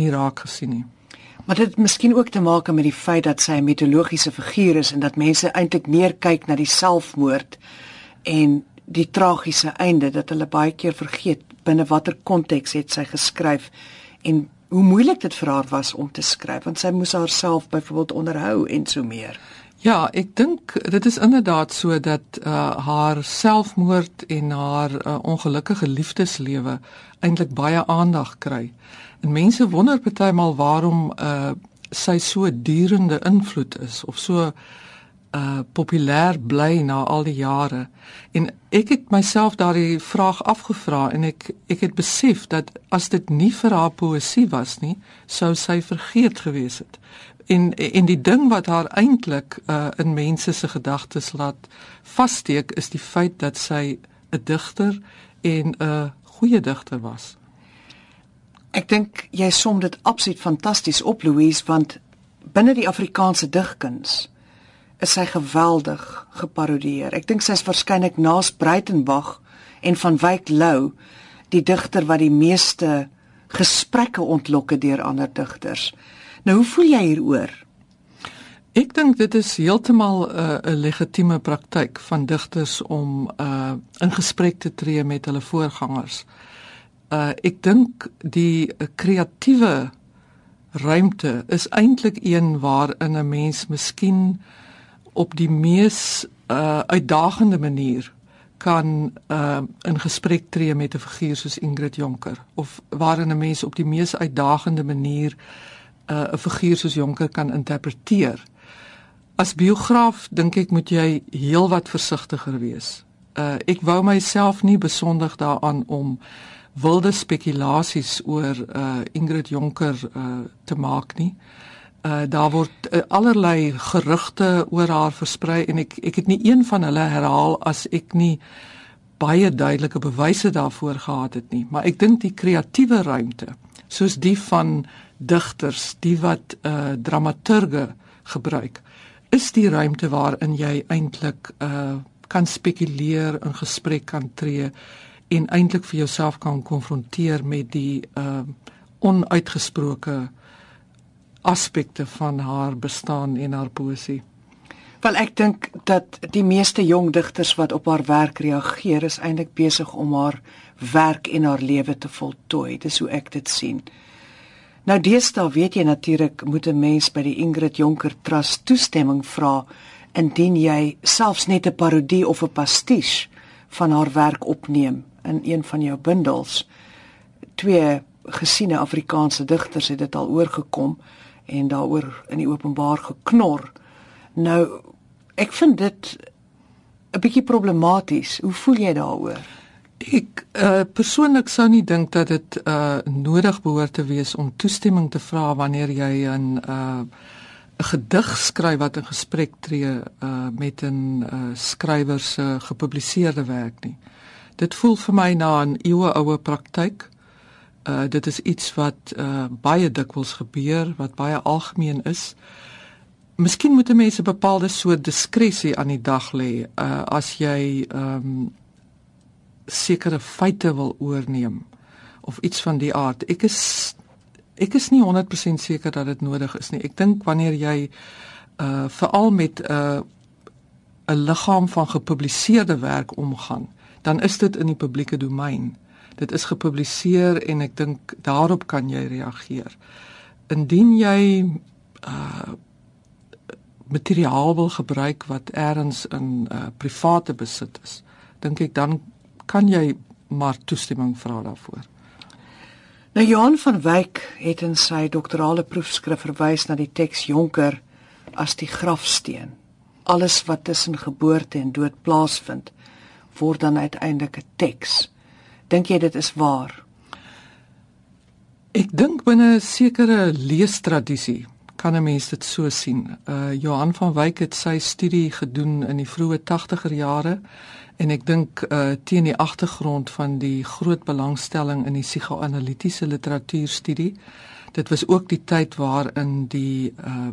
nie raak gesien nie. Maar dit miskien ook te maak met die feit dat sy 'n mitologiese figuur is en dat mense eintlik meer kyk na die selfmoord en die tragiese einde dat hulle baie keer vergeet binne watter konteks het sy geskryf en hoe moeilik dit vir haar was om te skryf want sy moes haarself byvoorbeeld onderhou en so meer. Ja, ek dink dit is inderdaad so dat uh, haar selfmoord en haar uh, ongelukkige liefdeslewe eintlik baie aandag kry. En mense wonder partymal waarom uh, sy so durende invloed is of so uh populêr bly na al die jare. En ek het myself daardie vraag afgevra en ek ek het besef dat as dit nie vir haar poësie was nie, sou sy vergeet gewees het. En en die ding wat haar eintlik uh in mense se gedagtes laat vassteek is die feit dat sy 'n digter en 'n goeie digter was. Ek dink jy som dit absoluut fantasties op Louise want binne die Afrikaanse digkuns is sy geweldig geparodieer. Ek dink sy is waarskynlik naas Breitenberg en van Wyk Lou die digter wat die meeste gesprekke ontlok deur ander digters. Nou hoe voel jy hieroor? Ek dink dit is heeltemal 'n uh, legitieme praktyk van digters om uh, in gesprek te tree met hulle voorgangers. Uh, ek dink die kreatiewe ruimte is eintlik een waarin 'n mens miskien op die mees uh, uitdagende manier kan uh, in gesprek tree met 'n figuur soos Ingrid Jonker of waarin 'n mens op die mees uitdagende manier uh, 'n figuur soos Jonker kan interpreteer. As biograaf dink ek moet jy heelwat versigtiger wees. Uh, ek wou myself nie besondig daaraan om wilde spekulasies oor uh, Ingrid Jonker uh, te maak nie. Uh, uh, daar word uh, allerlei gerugte oor haar versprei en ek ek het nie een van hulle herhaal as ek nie baie duidelike bewyse daarvoor gehad het nie. Maar ek dink die kreatiewe ruimte soos die van digters die wat uh, dramaturge gebruik is die ruimte waarin jy eintlik uh, kan spekuleer in gesprek kan tree en eintlik vir jouself kan konfronteer met die uh onuitgesproke aspekte van haar bestaan en haar poesie. Wel ek dink dat die meeste jong digters wat op haar werk reageer is eintlik besig om haar werk en haar lewe te voltooi. Dis hoe ek dit sien. Nou deesdae weet jy natuurlik moet 'n mens by die Ingrid Jonker Trust toestemming vra indien jy selfs net 'n parodie of 'n pastiche van haar werk opneem in een van jou bundels. Twee gesiene Afrikaanse digters het dit al oorgekom en daaroor in die openbaar geknor. Nou ek vind dit 'n bietjie problematies. Hoe voel jy daaroor? Ek uh, persoonlik sou nie dink dat dit uh, nodig behoort te wees om toestemming te vra wanneer jy 'n uh, 'n gedig skryf wat in gesprek tree uh, met 'n uh, skrywer se gepubliseerde werk nie. Dit voel vir my na 'n eeueoue praktyk. Uh, dit is iets wat uh, baie dikwels gebeur, wat baie algemeen is. Miskien moet mense bepaalde soort diskresie aan die dag lê uh, as jy um, sekere feite wil oorneem of iets van die aard. Ek is ek is nie 100% seker dat dit nodig is nie. Ek dink wanneer jy uh veral met 'n uh, 'n liggaam van gepubliseerde werk omgaan, dan is dit in die publieke domein. Dit is gepubliseer en ek dink daarop kan jy reageer. Indien jy uh materiaal wil gebruik wat eers in uh, private besit is, dink ek dan kan jy maar toestemming vra daarvoor. Nou Johan van Wyk het in sy doktorale proefskrif verwys na die teks Jonker as die grafsteen. Alles wat tussen geboorte en dood plaasvind, word dan uiteindelik 'n teks. Dink jy dit is waar? Ek dink binne 'n sekere leestradisie kan 'n mens dit so sien. Uh Johan van Wyk het sy studie gedoen in die vroeë 80er jare en ek dink uh teen die agtergrond van die groot belangstelling in die psigoanalitiese literatuurstudie. Dit was ook die tyd waarin die uh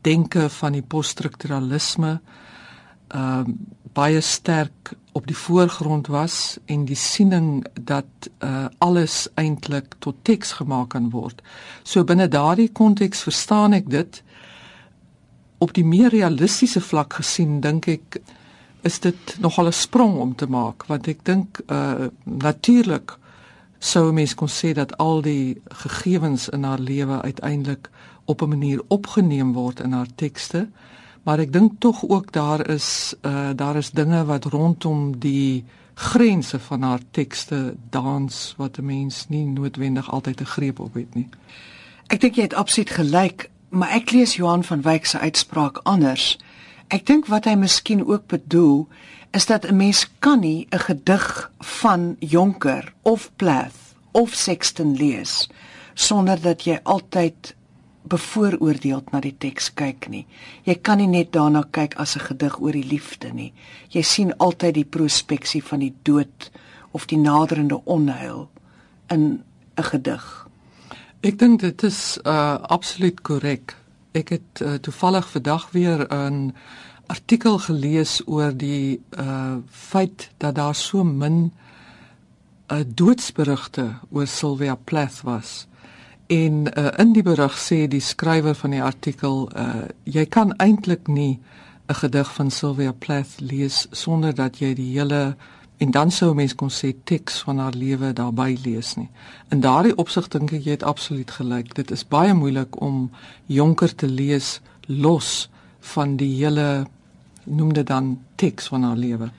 denke van die poststrukturalisme uh baie sterk op die voorgrond was en die siening dat uh alles eintlik tot teks gemaak kan word. So binne daardie konteks verstaan ek dit op die meer realistiese vlak gesien dink ek is dit nogal 'n sprong om te maak want ek dink uh natuurlik sou mens kon sê dat al die gegevens in haar lewe uiteindelik op 'n manier opgeneem word in haar tekste maar ek dink tog ook daar is uh daar is dinge wat rondom die grense van haar tekste dans wat 'n mens nie noodwendig altyd 'n greep op het nie. Ek dink jy het absoluut gelyk, maar ek lees Johan van Wyk se uitspraak anders. Ek dink wat hy miskien ook bedoel is dat 'n mens kan nie 'n gedig van Jonker of Plath of Sexton lees sonder dat jy altyd bevooroordeeld na die teks kyk nie. Jy kan nie net daarna kyk as 'n gedig oor die liefde nie. Jy sien altyd die prospeksie van die dood of die naderende onheil in 'n gedig. Ek dink dit is uh absoluut korrek ek het uh, toevallig vandag weer 'n artikel gelees oor die uh feit dat daar so min uh doodsberigte oor Sylvia Plath was. En uh, in die berig sê die skrywer van die artikel uh jy kan eintlik nie 'n gedig van Sylvia Plath lees sonder dat jy die hele en dan sou mens kon sê teks van haar lewe daarbey lees nie. In daardie opsig dink ek jy het absoluut gelyk. Dit is baie moeilik om Jonker te lees los van die hele noem dit dan teks van haar lewe.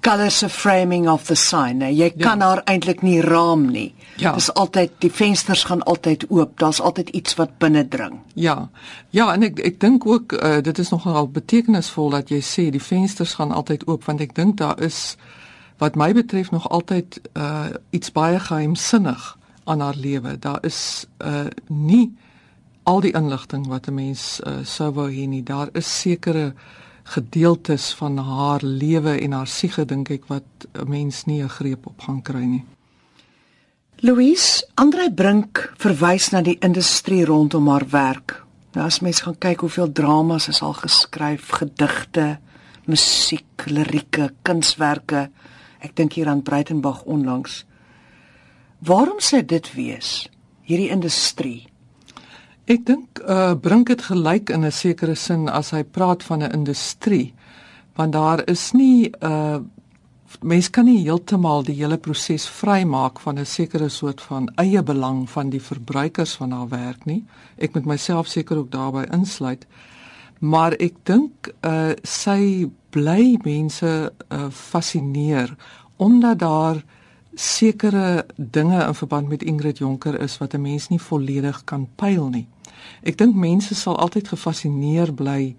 Colors of framing of the sign. Nou, jy ja. kan haar eintlik nie raam nie. Ja. Dis altyd die vensters gaan altyd oop. Daar's altyd iets wat binne dring. Ja. Ja, en ek ek dink ook uh, dit is nogal betekenisvol dat jy sê die vensters gaan altyd oop want ek dink daar is wat my betref nog altyd uh iets baie geheimsinnig aan haar lewe. Daar is uh nie al die inligting wat 'n mens uh, sou wou hê nie. Daar is sekere gedeeltes van haar lewe en haar siege dink ek wat 'n mens nie 'n greep op gaan kry nie. Louise, Andre Brink verwys na die industrie rondom haar werk. Nou as mens gaan kyk hoeveel dramas is al geskryf, gedigte, musiek, lirieke, kunswerke Ek dink hier aan Breitenberg onlangs. Waarom sê dit wees hierdie industrie? Ek dink uh bring dit gelyk in 'n sekere sin as hy praat van 'n industrie want daar is nie uh mens kan nie heeltemal die hele proses vrymaak van 'n sekere soort van eie belang van die verbruikers van haar werk nie. Ek moet myself seker ook daarbey insluit. Maar ek dink uh sy bly mense uh fascineer omdat daar sekere dinge in verband met Ingrid Jonker is wat 'n mens nie volledig kan pyl nie. Ek dink mense sal altyd gefassineer bly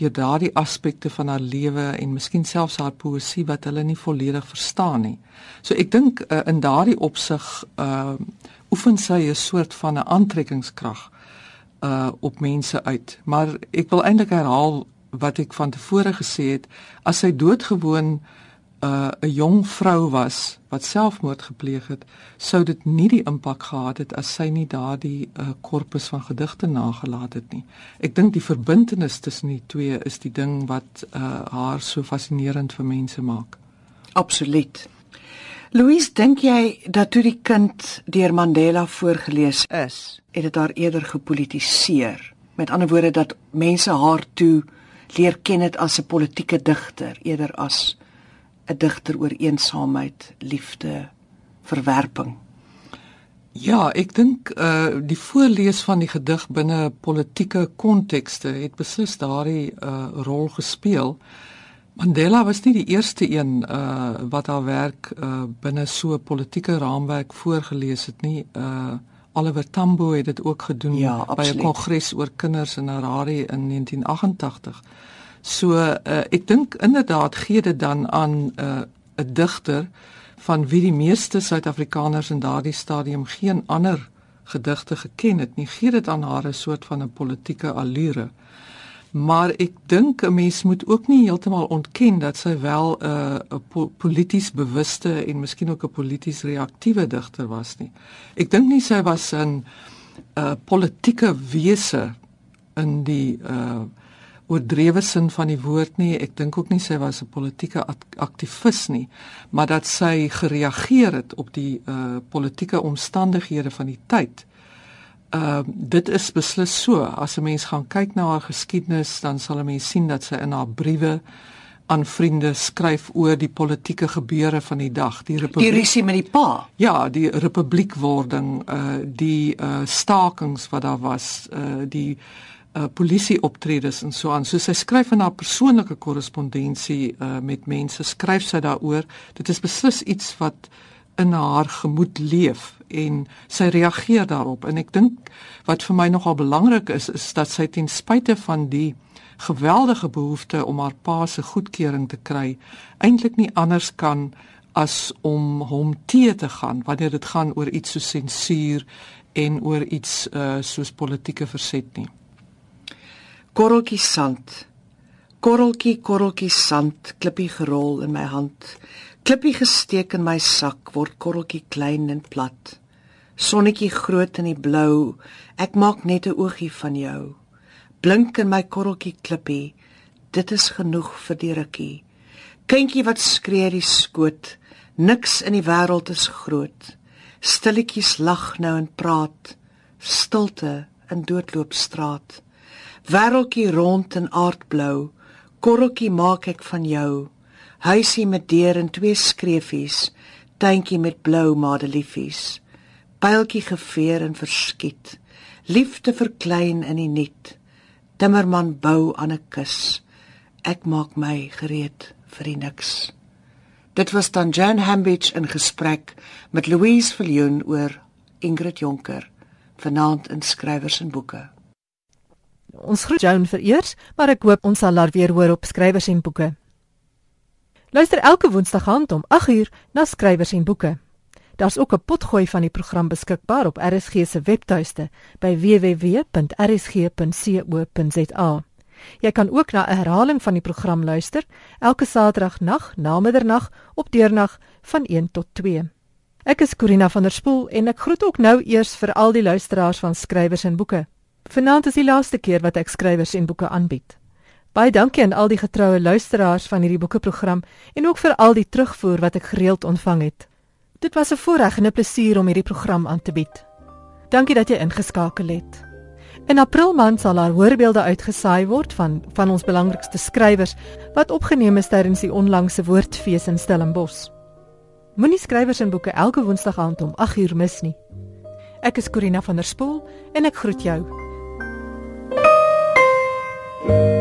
deur daardie aspekte van haar lewe en miskien selfs haar poësie wat hulle nie volledig verstaan nie. So ek dink uh, in daardie opsig uh oefen sy 'n soort van 'n aantrekkingskrag uh op mense uit. Maar ek wil eintlik herhaal wat ek van tevore gesê het, as sy doodgewoon uh 'n jong vrou was wat selfmoord gepleeg het, sou dit nie die impak gehad het as sy nie daardie uh korpus van gedigte nagelaat het nie. Ek dink die verbintenis tussen die twee is die ding wat uh haar so fascinerend vir mense maak. Absoluut. Louise, dink jy dat toe die kind deur Mandela voorgeles is, het dit haar eerder gepolitiseer? Met ander woorde dat mense haar toe leer ken dit as 'n politieke digter eerder as 'n digter oor eensaamheid, liefde, verwerping. Ja, ek dink uh die voorlees van die gedig binne politieke kontekste het beslis daardie uh rol gespeel. Mandela was nie die eerste een uh wat haar werk uh binne so 'n politieke raamwerk voorgeles het nie. Uh Oliver Tambo het dit ook gedoen ja, by 'n kongres oor kinders in Harare in 1988. So uh, ek dink inderdaad gee dit dan aan 'n uh, digter van wie die meeste Suid-Afrikaners in daardie stadium geen ander gedigte geken het nie, gee dit aan haar 'n soort van 'n politieke allure. Maar ek dink 'n mens moet ook nie heeltemal ontken dat sy wel 'n uh, 'n po polities bewuste en miskien ook 'n polities reaktiewe digter was nie. Ek dink nie sy was 'n 'n uh, politieke wese in die uh oordrewe sin van die woord nie. Ek dink ook nie sy was 'n politieke aktivis nie, maar dat sy gereageer het op die uh politieke omstandighede van die tyd. Uh dit is beslis so. As 'n mens gaan kyk na haar geskiedenis, dan sal 'n mens sien dat sy in haar briewe aan vriende skryf oor die politieke gebeure van die dag, die republiek. Die risie met die pa. Ja, die republiekwording, uh die uh stakings wat daar was, uh die uh, polisie optredes en so aan. So sy skryf in haar persoonlike korrespondensie uh, met mense, skryf sy daaroor. Dit is beslis iets wat in haar gemoed leef en sy reageer daarop. En ek dink wat vir my nogal belangrik is is dat sy ten spyte van die geweldige behoefte om haar pa se goedkeuring te kry, eintlik nie anders kan as om hom te te gaan wanneer dit gaan oor iets so sensuur en oor iets uh, soos politieke verset nie korreltjie sand. Korreltjie, korreltjie sand, klippie gerol in my hand. Klippie gesteek in my sak, word korreltjie klein en plat. Sonnetjie groot in die blou, ek maak net 'n oogie van jou. Blink in my korreltjie klippie, dit is genoeg vir die rukkie. Kindjie wat skree die skoot, niks in die wêreld is groot. Stilletjies lag nou en praat, stilte in doodloopstraat wêreldjie rond en aardblou, korreltjie maak ek van jou. Huisie met deur en twee skreefies, tuintjie met blou madeliefies. Pyltjie geveer en verskiet. Liefde verklein in die niet. Timmerman bou aan 'n kus. Ek maak my gereed vir die niks. Dit was dan Jan Hambidge in gesprek met Louise Viljoen oor Ingrid Jonker, vanaand in skrywers en boeke. Ons groet Joan vereers, maar ek hoop ons sal haar weer hoor op skrywers en boeke. Luister elke woensdag aand om 8uur na skrywers en boeke. Daar's ook 'n potgooi van die program beskikbaar op RSG se webtuiste by www.rsg.co.za. Jy kan ook na 'n herhaling van die program luister elke Saterdag nag na middernag op deurnag van 1 tot 2. Ek is Corina van der Spool en ek groet ook nou eers vir al die luisteraars van skrywers en boeke. Vanaand is die laaste keer wat ek skrywers en boeke aanbied. Baie dankie aan al die getroue luisteraars van hierdie boekeprogram en ook vir al die terugvoer wat ek gereeld ontvang het. Dit was 'n voorreg en 'n plesier om hierdie program aan te bied. Dankie dat jy ingeskakel het. In April maand sal daar voorbeelde uitgesaai word van van ons belangrikste skrywers wat opgeneem is tydens die onlangse woordfees in Stellenbosch. Moenie skrywers en boeke elke woensdag aand om 8uur mis nie. Ek is Corina van der Spool en ek groet jou. Thank you.